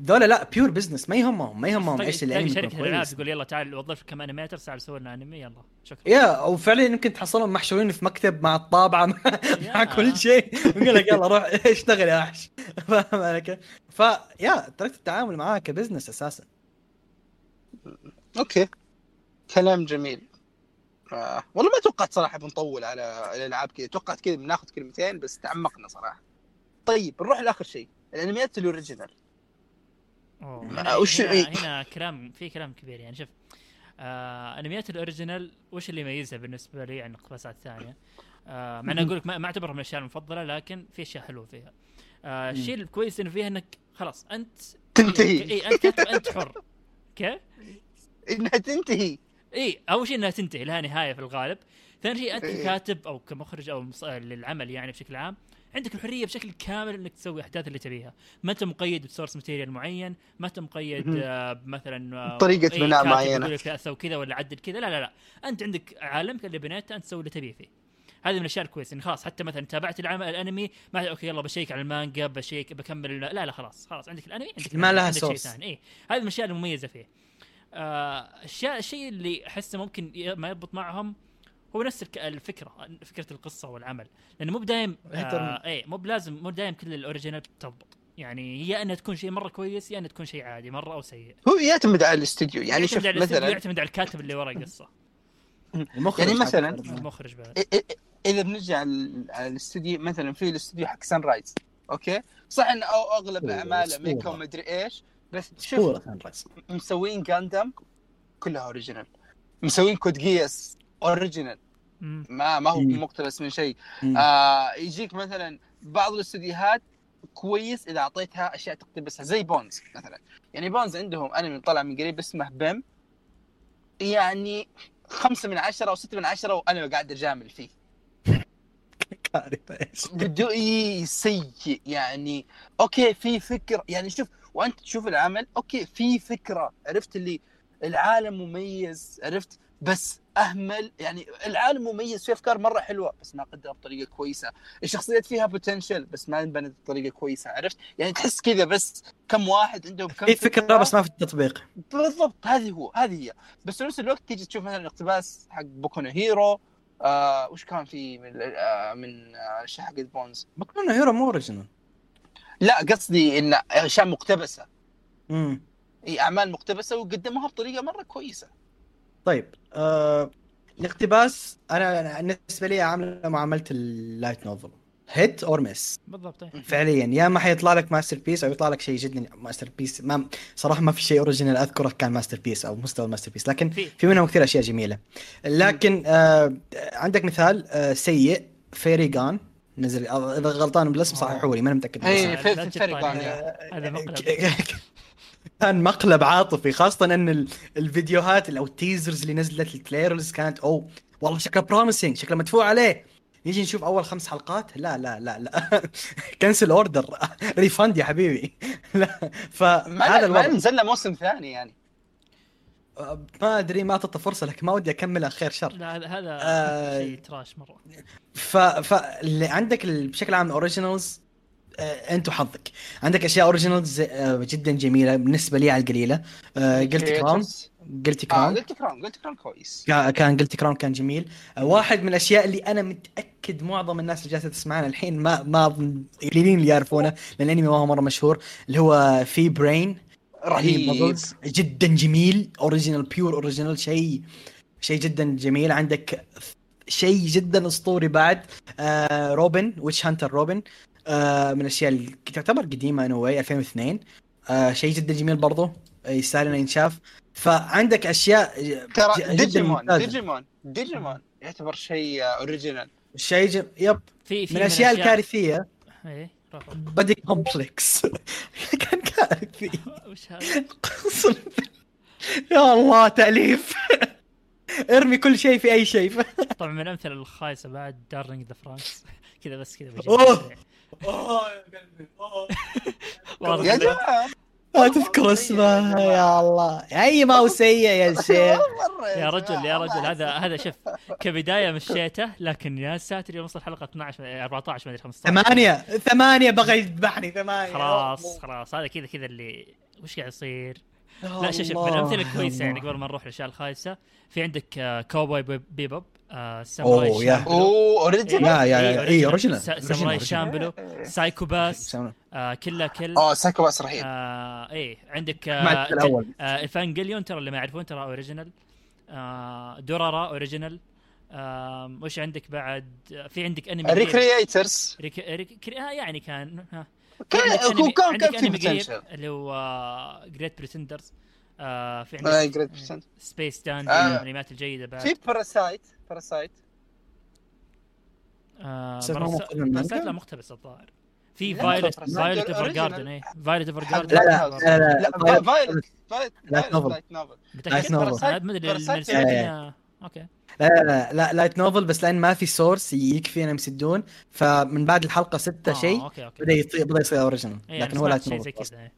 ذولا لا pure business ما يهمهم ما يهمهم تلاقي- إيش تلاقي الانمي يكون شركة الالعاب تقول يلا تعال وظف كم animator تعال سوي لنا انمي يلا شكرا. يا وفعليا يمكن تحصلهم محشورين في مكتب مع الطابعة مع. كل شيء. يقول لك يلا روح اشتغل يا وحش. فاهم علي كيف؟ فيا تركت التعامل معاه ك business أساسا. okay. كلام جميل. آه. والله ما توقعت صراحة بنطول على الألعاب كذا توقعت كذا بناخذ كلمتين بس تعمقنا صراحة. طيب نروح لآخر شيء. الأنميات ال original. هنا, وش- هنا, هنا كلام في كلام كبير يعني شوف آه انميات ال original وش اللي يميزها بالنسبة لي عن الاقتباسات الثانية؟ آه مع إني أقول لك ما ما اعتبرها من الأشياء المفضلة لكن في أشياء حلوة فيها. آه الشيء الكويس إنه فيها إنك خلاص أنت تنتهي اي أنت كاتب أنت حر كيف؟ إنها تنتهي اي أول شيء إنها تنتهي لها نهاية في الغالب ثاني شيء أنت إيه. ككاتب أو كمخرج أو. للعمل يعني بشكل عام عندك الحرية بشكل كامل إنك تسوي الاحداث اللي تبيها. ما أنت مقيد ب source material معين ما أنت مقيد. آه مثلا آه، طريقة أي بناء لا سوي كذا ولا عدل كذا لا لا لا. أنت عندك عالمك اللي بنيته أنت تسوي اللي تبيه فيه. هذه من الأشياء الكويسة. يعني خلاص حتى مثلا تابعت العمل الأنمي ما okay يلا بشيك على المانجا بشيك بكمل لا لا خلاص خلاص. عندك الأنمي عندك ما لها. ثاني. اي هذه من الأشياء المميزة فيه. آه، الشيء اللي أحسه ممكن ما يضبط معهم هو نفس الفكرة فكرة القصة والعمل. لأنه مو بدايم آه اي مو بلازم مو دايم كل ال original تضبط. يعني يا أنها تكون شيء مرة كويس يا أنها تكون شيء عادي مرة أو سيء. هو يعتمد على الاستوديو يعني شوف مثلا يعتمد على الكاتب اللي ورا القصة. المخرج يعني مثلاً- المخرج بعد. إذا بنرجع على الاستوديو مثلا في الاستوديو حق Sunrise okay؟ صح إنه أو أغلب أعماله. mecha ومدري إيش بس شوف مسوين Gundam كلها original مسوين Code Geass original. ما ما هو. مقتبس من شيء. آه يجيك مثلا بعض الاستديوهات كويس إذا أعطيتها أشياء تقتبسها زي Bones مثلا. يعني Bones عندهم انمي طلع من قريب اسمه بيم يعني خمسة من عشرة أو ستة من عشرة وأنا قاعد أجامل فيه. كارثة إيش؟ بدو سيء. يعني okay في فكرة. يعني شوف وأنت تشوف العمل okay في فكرة. عرفت اللي العالم مميز عرفت؟ بس أهمل يعني العالم مميز فيه أفكار مرة حلوة بس ما قدمها بطريقة كويسة. الشخصيات فيها potential بس ما انبنت بطريقة كويسة عرفت؟ يعني تحس كذا بس كم واحد عندهم كم في فكرة بس ما في التطبيق. بالضبط هذه هو هذه هي. بس في نفس الوقت تيجي تشوف مثلا اقتباس حق Boku no Hero آه وش كان في من آه من آه، حقت Bones؟ Boku no Hero مو original لا قصدي إن أشياء مقتبسة. امم إي أعمال مقتبسة وقدموها بطريقة مرة كويسة. طيب آه... الاقتباس أنا أنا بالنسبة لي عاملة معاملة ال light novel hit or miss بالضبط إيه. فعليا يا اما حيطلع لك masterpiece أو يطلع لك شيء جدا masterpiece ما صراحة ما في شيء original أذكره كان masterpiece أو مستوى ال masterpiece لكن في في منهم كثير أشياء جميلة لكن آه عندك مثال آه سيء Fairy Gone نزل إذا غلطان بالاسم صححوا لي ماني متأكد اي بالاسم. في لا في تجي فرق طالع. يعني. هذا كان مقلب عاطفي خاصة إن ال- الفيديوهات أو ال teasers اللي نزلت ال trailers كانت أو والله شكله promising شكله مدفوع عليه. نيجي نشوف أول خمس حلقات؟ لا لا لا لا. cancel order refund يا حبيبي. لا ما فهذا ما الوضع. نزلنا موسم ثاني يعني. ما أدري ما اعطته فرصة لكن ما ودي اكملها خير شر. لا هذا هذا آه، شيء trash مرة. ف فاللي عندك بشكل عام originals انت وحظك. عندك أشياء originals جدا جميلة بالنسبة لي على القليلة. Guilty Crown Guilty Crown Guilty Crown Guilty Crown كويس. كا- كان Guilty Crown كان جميل. آه، واحد من الأشياء اللي أنا متأكد معظم الناس اللي جالسة تسمعنا الحين ما ما قليلين اللي يعرفونه لأن الانمي ما هو مرة مشهور اللي هو Phi Brain رهيب. جدا جميل. original pure original شيء شيء جدا جميل. عندك شيء جدا أسطوري بعد آه Robin Witch Hunter Robin آه من الأشياء اللي تعتبر قديمة انه واي 2002 آه شيء جدا جميل برضه آه، يستاهل إنه ينشاف. فعندك أشياء ترى Digimon. Digimon Digimon يعتبر شيء original شيء ج... yep. في في من الأشياء الكارثية. إيه. Buddy Complex كان كارثي. وش هذا؟ يا الله تأليف. ارمي كل شيء في أي شيء. طبعا من الامثله الخايسة بعد Darling in the Franxx كذا بس كذا بجيب يا قلبي يا جماعة. ما تذكر اسمها يا الله. أي ما هو سيء يا شيخ يا رجل يا رجل هذا هذا شوف كبداية مشيته لكن يا ساتر يوم وصل حلقة 12 14 ما أدري 15 ثمانية. ثمانية بغى يذبحني ثمانية. خلاص خلاص. هذا كذا كذا اللي وش قاعد يصير؟ لا شوف شوف من الامثله الكويسة يعني قبل ما نروح للأشياء الخايسة في عندك Cowboy Beb- Bebop Samurai أوه، يا. Champloo أوه original يا يا يا اي original Sa- Samurai Champloo Psycho-Pass كلا كل أوه Psycho-Pass رهيب. إيه عندك سمعت آه آه Evangelion ترى اللي ما يعرفون ترى original آه Durarara original آه وش عندك بعد؟ في عندك انمي. Re:Creators Rec... يعني كان ها. كان هو أنمي- كان في potential اللي هو Great Pretenders آه في آه، Pretender. Space Dandy آه. الأنميات الجيدة بعد في Parasyte Parasyte آه المانجا؟ لا مقتبس الظاهر في لا، Violet Violet Ever. Garden إيه Violet Evergarden لا لا لا لا لا فايلت فايلت. light novel متاكد novel. أنا ما أدري أوكي. لا لا لا لايت نوفل بس لأن ما في source يكفي انهم يسدون فمن بعد الحلقة ستة آه، شيء أوكي أوكي. بدأ يصير بدأ يصير original إيه، لكن هو light شيء novel زي أصلاً. كذا إيه.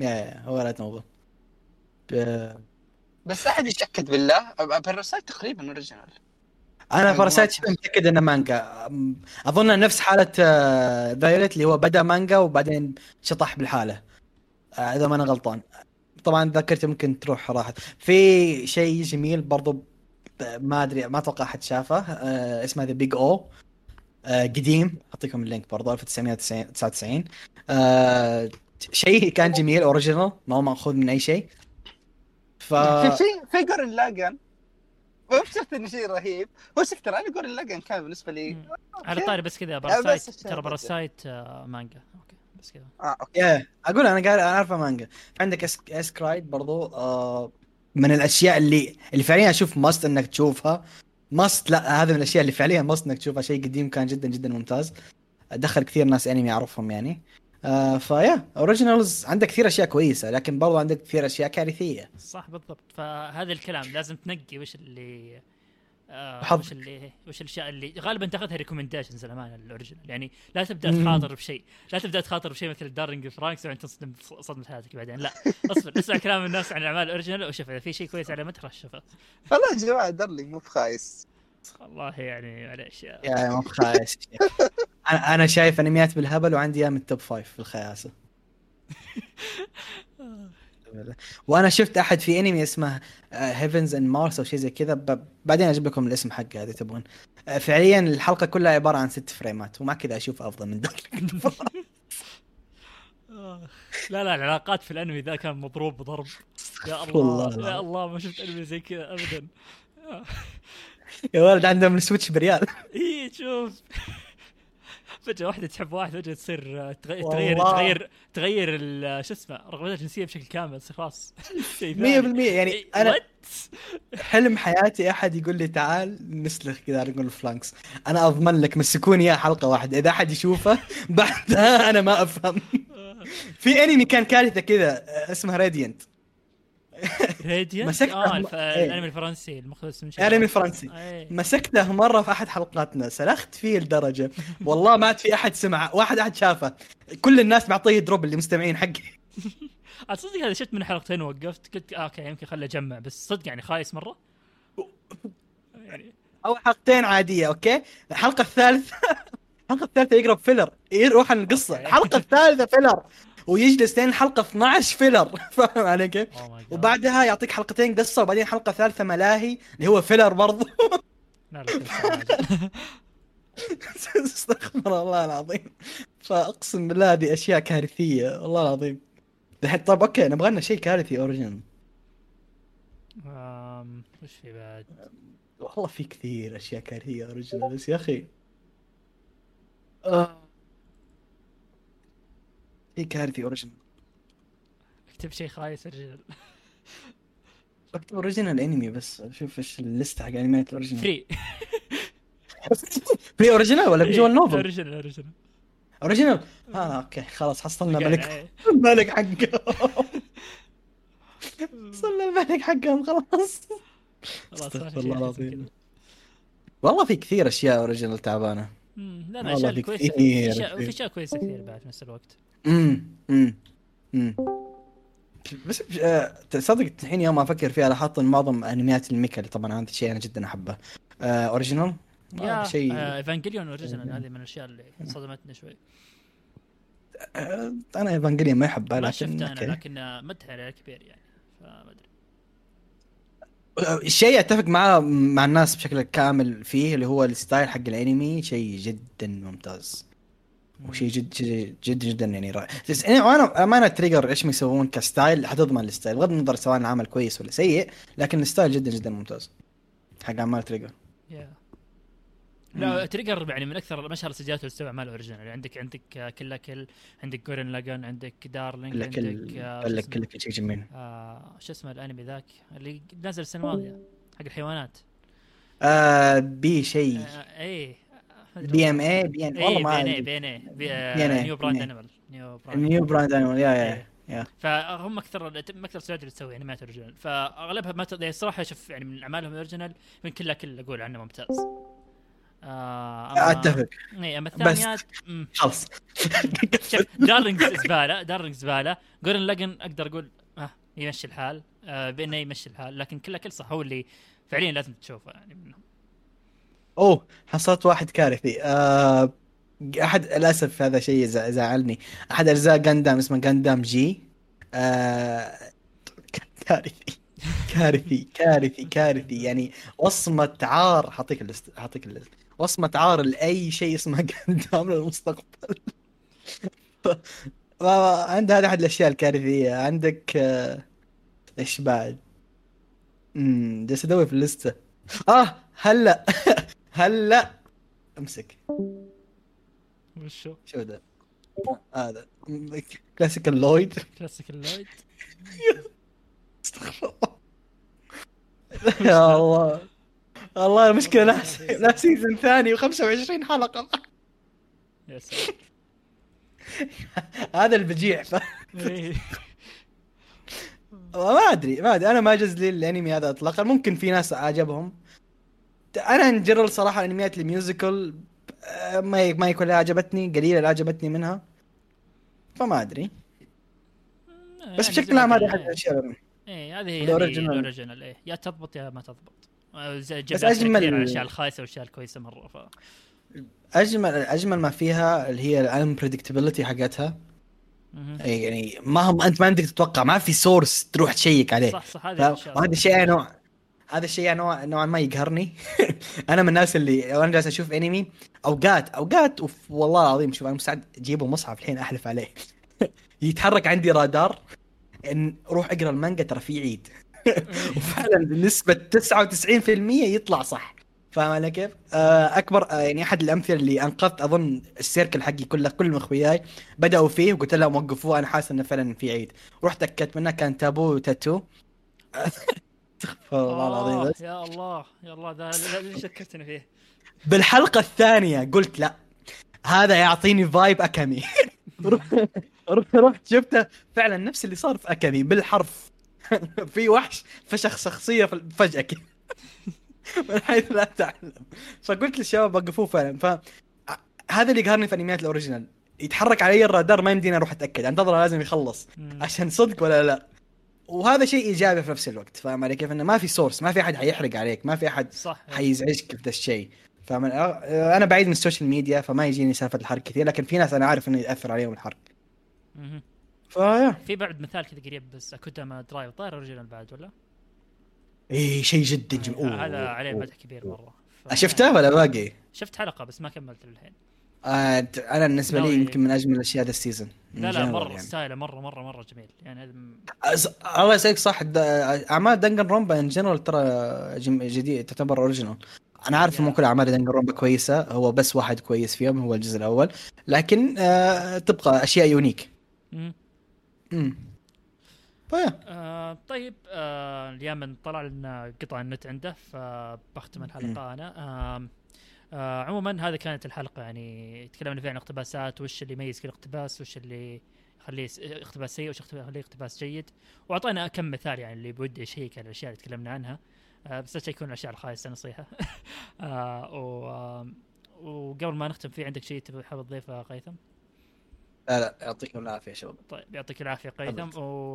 يا يا هو light novel ب- بس أحد يتاكد بالله Parasyte تقريبا original أنا Parasyte شبه متأكد إنه مانجا أظن نفس حالة Violet اللي هو بدأ مانجا وبعدين شطح بالحالة. آه، إذا ما أنا غلطان. طبعا ذاكرتي ممكن تروح راحت. في شيء جميل برضو ما أدري ما أتوقع أحد شافه. آه اسمه The Big O. آه قديم. أعطيكم ال link برضو 1999 آه شيء كان جميل original ما هو مأخوذ من أي شيء. ف في في في Gurren Lagann وشفت إنه شيء رهيب. هو شفت ترى أنا Gurren Lagann كان بالنسبة لي. على طاري بس كذا بس Parasyte ترى. Parasyte آه، مانجا. أوكي بس كذا. آه أوكي. يا أقول أنا قاعد أنا عارفه مانجا. عندك s, s-CRY-ed برضو آه من الأشياء اللي اللي فعليا أشوف must إنك تشوفها. must لا هذا من الأشياء اللي فعليا must إنك تشوفها. شيء قديم كان جدا جدا ممتاز. دخل كثير ناس انمي اعرفهم يعني. آه فيا originals عندك كثير أشياء كويسة لكن برضو عندك كثير أشياء كارثية. صح بالضبط. فهذا الكلام لازم تنقي وش اللي آه. وش اللي وش الأشياء اللي غالبا تاخذها recommendations الامانه ال original يعني لا تبدأ. تخاطر بشيء. لا تبدأ تخاطر بشيء مثل Darling Franxx وبعدين تصدم صدمة حياتك بعدين. لا اصبر اسمع كلام الناس عن الأعمال ال original وشوف إذا في شيء كويس على متى شوفه والله يا جماعة Darling مو بخايس. والله يعني معليش. يا يا ما بخايس. أنا أنا شايف أنميات بالهبل وعندي اياه من ال top five في الخياسة. وأنا شفت أحد في انمي اسمه Heavens and Mars أو شيء زي كذا بعدين أجيب لكم الاسم حقه إذا تبغون آه، فعليا الحلقة كلها عبارة عن ست فريمات ومع كذا أشوف أفضل من ذاك. لا لا العلاقات في الأنمي ذا كان مضروب ضرب. يا الله يا. الله ما شفت أنمي زي كذا ابدا. يا ولد عندهم ال switch بريال. اي شوف. فجأة واحدة تحب واحد فجأة تصير آه، تغ- تغير. تغير تغير ال- شو اسمه رغبتها الجنسية بشكل كامل تصير خلاص شيء 100% ثاني. يعني أنا؟ حلم حياتي أحد يقول لي تعال نسلخ كذا نقول Franxx أنا أضمن لك مسكوني إياه حلقة واحدة إذا أحد يشوفه بعدها أنا ما أفهم في أنمي كان كارثة كذا آه، اسمه Radiant Radiant مسكت آه الف... إيه. الأنمي الفرنسي المقتبس من شيء انمي فرنسي إيه. مسكته مرة في أحد حلقاتنا سلخت فيه لدرجه والله ما عاد في أحد سمع واحد أحد شافه. كل الناس معطيه drop اللي مستمعين حقي عاد صدق هذا شفت من حلقتين ووقفت قلت آه أوكي يمكن خلي اجمع بس صدق يعني خايس مرة. يعني أو حلقتين عادية أوكي؟ الحلقة الثالثة الحلقة الثالثة يقرب filler يروح عن القصة. الحلقة الثالثة filler. ويجلس لين الحلقة 12 filler فاهم علي كيف؟ oh. وبعدها يعطيك حلقتين قصة وبعدين حلقة ثالثة ملاهي اللي هو filler تنسى. استغفر الله العظيم فأقسم بالله هذه أشياء كارثية والله العظيم دحين طيب أوكي نبغى لنا شيء كارثي original وش في بعد؟ والله في كثير أشياء كارثية original بس يا أخي آه. شيء كارثي original اكتب شيء خايس يا رجال بكتب original انمي بس أشوف إيش الليسته حق انميات ال original فري في original ولا visual novel original original original آه أوكي خلاص حصلنا ملك. إيه. الملك حقهم. حصلنا الملك حقهم خلاص. خلاص استغفر في الله العظيم. والله في كثير أشياء original تعبانة. مم، لا لا أشياء كويسة في أشياء كويسة كثير بعد في نفس الوقت. امم امم امم بس آه، تصدق الحين يوم أفكر فيها لاحظت إن معظم أنميات ال mecha اللي طبعا هذا الشيء أنا جدا أحبه. آه original؟ يا شيء آه، Evangelion original هذه من الأشياء اللي صدمتني شوي. آه أنا Evangelion ما يحبها ما لكن شفته أنا. لكن آه، مدح عليه كبير يعني فما أدري. الشيء اتفق معاه مع الناس بشكل كامل فيه اللي هو ال style حق الانمي شيء جدا ممتاز. وشيء جد جد جد جدا يعني رائع. أنا- امانه Trigger إيش يسوون ك style حتضمن ال style بغض النظر سواء العمل كويس ولا سيء لكن ال style جدا جدا ممتاز. حق اعمال Trigger yeah لا تريجر يعني من أكثر مشهر السجلات اللي تستوعب اعمال اوريجنال يعني عندك عندك آه، كلا كل عندك جورن لاجن عندك دارلينج عندك كل آه، شو كله اسمه؟ شيء جميل. آه، شو اسمه الأنمي ذاك؟ اللي نازل السنة الماضية حق الحيوانات. آه بي شيء. آه، إيه بي إم اي بي ان والله اي ما بي إن اي. بي إن اي نيو براند. انيمال نيو براند انيمال يا يا إيه. يا. فهم أكثر أكثر استوديو اللي تسوي انميات اوريجينال فأغلبها ما ت... يعني الصراحه أشوف يعني من أعمالهم الأوريجينال من كلها كل أقول عنه ممتاز. آه. أتفق. اي أما. الثانيات شوف دارلينجز زبالة دارلينجز زبالة. جورن لاجن أقدر أقول آه يمشي الحال آه بإنه يمشي الحال لكن كلها كل صح هو اللي فعليا لازم تشوفه يعني. منهم أوه حصلت واحد كارثي. آه أحد للأسف هذا شيء زع- زعلني أحد أجزاء جاندام اسمه جاندام جي آه كارثي كارثي كارثي كارثي. يعني وصمة عار حاطيك ال list حاطيك ال list وصمة عار لأي شيء اسمه Gundam للمستقبل. عند هذا أحد الأشياء الكارثية. عندك آه، إيش بعد؟ امم جالس أدور في الليستة. آه هلا. هلا. أمسك. وشو؟ شو ده؟ هذا. كلاسيك اللويد كلاسيك اللويد استغفر الله يا الله. والله المشكلة لا لا سيزون ثاني و25 حلقة. يا هذا البجيع. ف... إيه. ما أدري ما أدري. أنا ما جز لي الانمي هذا اطلاقا. ممكن في ناس عجبهم أنا ان جنرال صراحة الانميات الميوزيكال آه، ما ما يكون عجبتني قليلة اللي عجبتني منها. فما أدري. بس يعني بشكل عام ما هذه أحد الأشياء. إيه هذه هي. ال original إيه. يا تضبط يا ما تضبط. بس على الاشياء الخايسة والاشياء الكويسة مرة. ف اجمل أجمل ما فيها اللي هي ال unpredictability حقتها. مهم. يعني ما هم أنت ما عندك تتوقع ما في source تروح check عليه. صح صح وهذا الشيء نوع هذا الشيء نوع نوعا ما يقهرني. أنا من الناس اللي وأنا جالس أشوف انمي اوقات أوقات أوف والله العظيم شوف أنا مستعد أجيبه مصحف الحين أحلف عليه. يتحرك عندي رادار ان روح أقرأ المانجا ترى في عيد. وفعلا بنسبه 99% يطلع صح. فاهم علي كيف؟ آه، أكبر آه، يعني أحد الأمثلة اللي أنقذت أظن السيركل حقي كله كل اخوياي بدأوا فيه وقلت لهم وقفوه. أنا حاسس إنه فعلا في عيد. رحت أكدت منه كان تابو تاتو استغفر الله العظيم. آه، بس يا الله يا الله لا- ليش ذكرتني فيه؟ بالحلقة الثانية قلت لا هذا يعطيني فايب اكامي رحت رحت شفته. فعلا نفس اللي صار في اكامي بالحرف. في وحش فشخ شخصية فجأة كذا من حيث لا تعلم. فقلت للشباب وقفوه فعلا. ف هذا اللي قهرني في انميات الأوريجينال. يتحرك علي الرادار ما يمديني أروح أتأكد. أنتظره لازم يخلص. عشان صدق ولا لا. وهذا شيء إيجابي في نفس الوقت. فاهم علي كيف؟ إنه ما في source ما في أحد حيحرق عليك. ما في أحد صح. حيزعجك في ذا الشيء. فمن أنا بعيد من ال social media فما يجيني سالفة الحرق كثير. لكن في ناس أنا عارف إنه يأثر عليهم الحرق. ف yeah في بعد مثال كذا قريب بس Akudama Drive. طاير original بعد ولا؟ إي شيء جدا جميل. آه، هذا عليه مدح كبير مرة. ف- شفته ولا باقي؟ شفت حلقة بس ما كملت للحين. آه أنا بالنسبة لي يمكن من أجمل الأشياء هذا ال season. لا لا مرة يعني. style ه مرة مرة مرة جميل. يعني الله يسعدك صح. أعمال Danganronpa in general ترى جم- جديد تعتبر original أنا عارف مو. كل أعمال Danganronpa كويسة. هو بس واحد كويس فيهم هو الجزء الأول. لكن آه تبقى أشياء unique. امم ف yeah آه طيب آه أيمن طلع لنا قطع النت عنده فبختم الحلقة أنا. آه آه عموما هذه كانت الحلقة يعني تكلمنا فيها عن اقتباسات وش اللي يميز كل اقتباس وش اللي يخليه اقتباس سيء وش يخليه اقتباس جيد. وأعطينا كم مثال يعني اللي بودي يشيك على الأشياء اللي تكلمنا عنها. آه بس لا تشيكون الأشياء الخايسة نصيحة. آه آه وقبل ما نختم في عندك شيء تبغى حاب تضيفه قيثم؟ لا لا يعطيكم العافية يا شباب. طيب يعطيك العافية قيثم. و.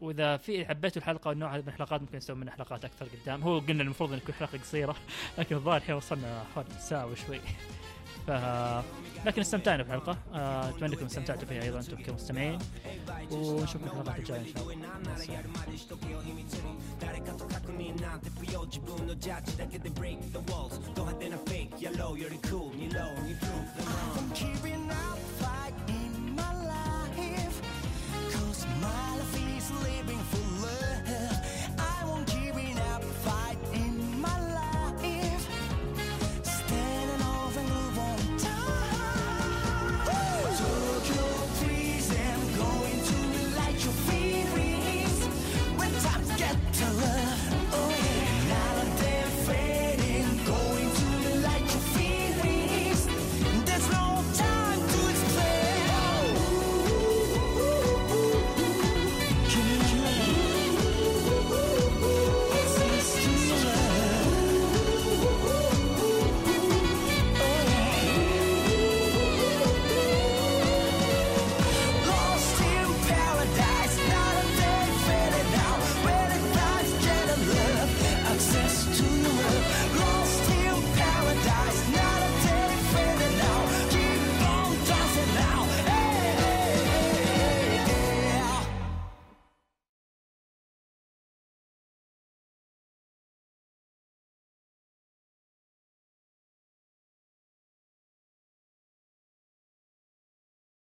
وإذا في حبيتوا الحلقة والنوع هذا من الحلقات ممكن نسوي منها حلقات أكثر قدام. هو قلنا المفروض إن تكون حلقة قصيرة لكن الظاهر الحين وصلنا حوالي ساعة وشوي. ف لكن استمتعنا بالحلقة. آه، أتمنى أنكم استمتعتوا فيها أيضا أنتم كمستمعين. ونشوفكم في الحلقات الجاية إن شاء الله. My life is living for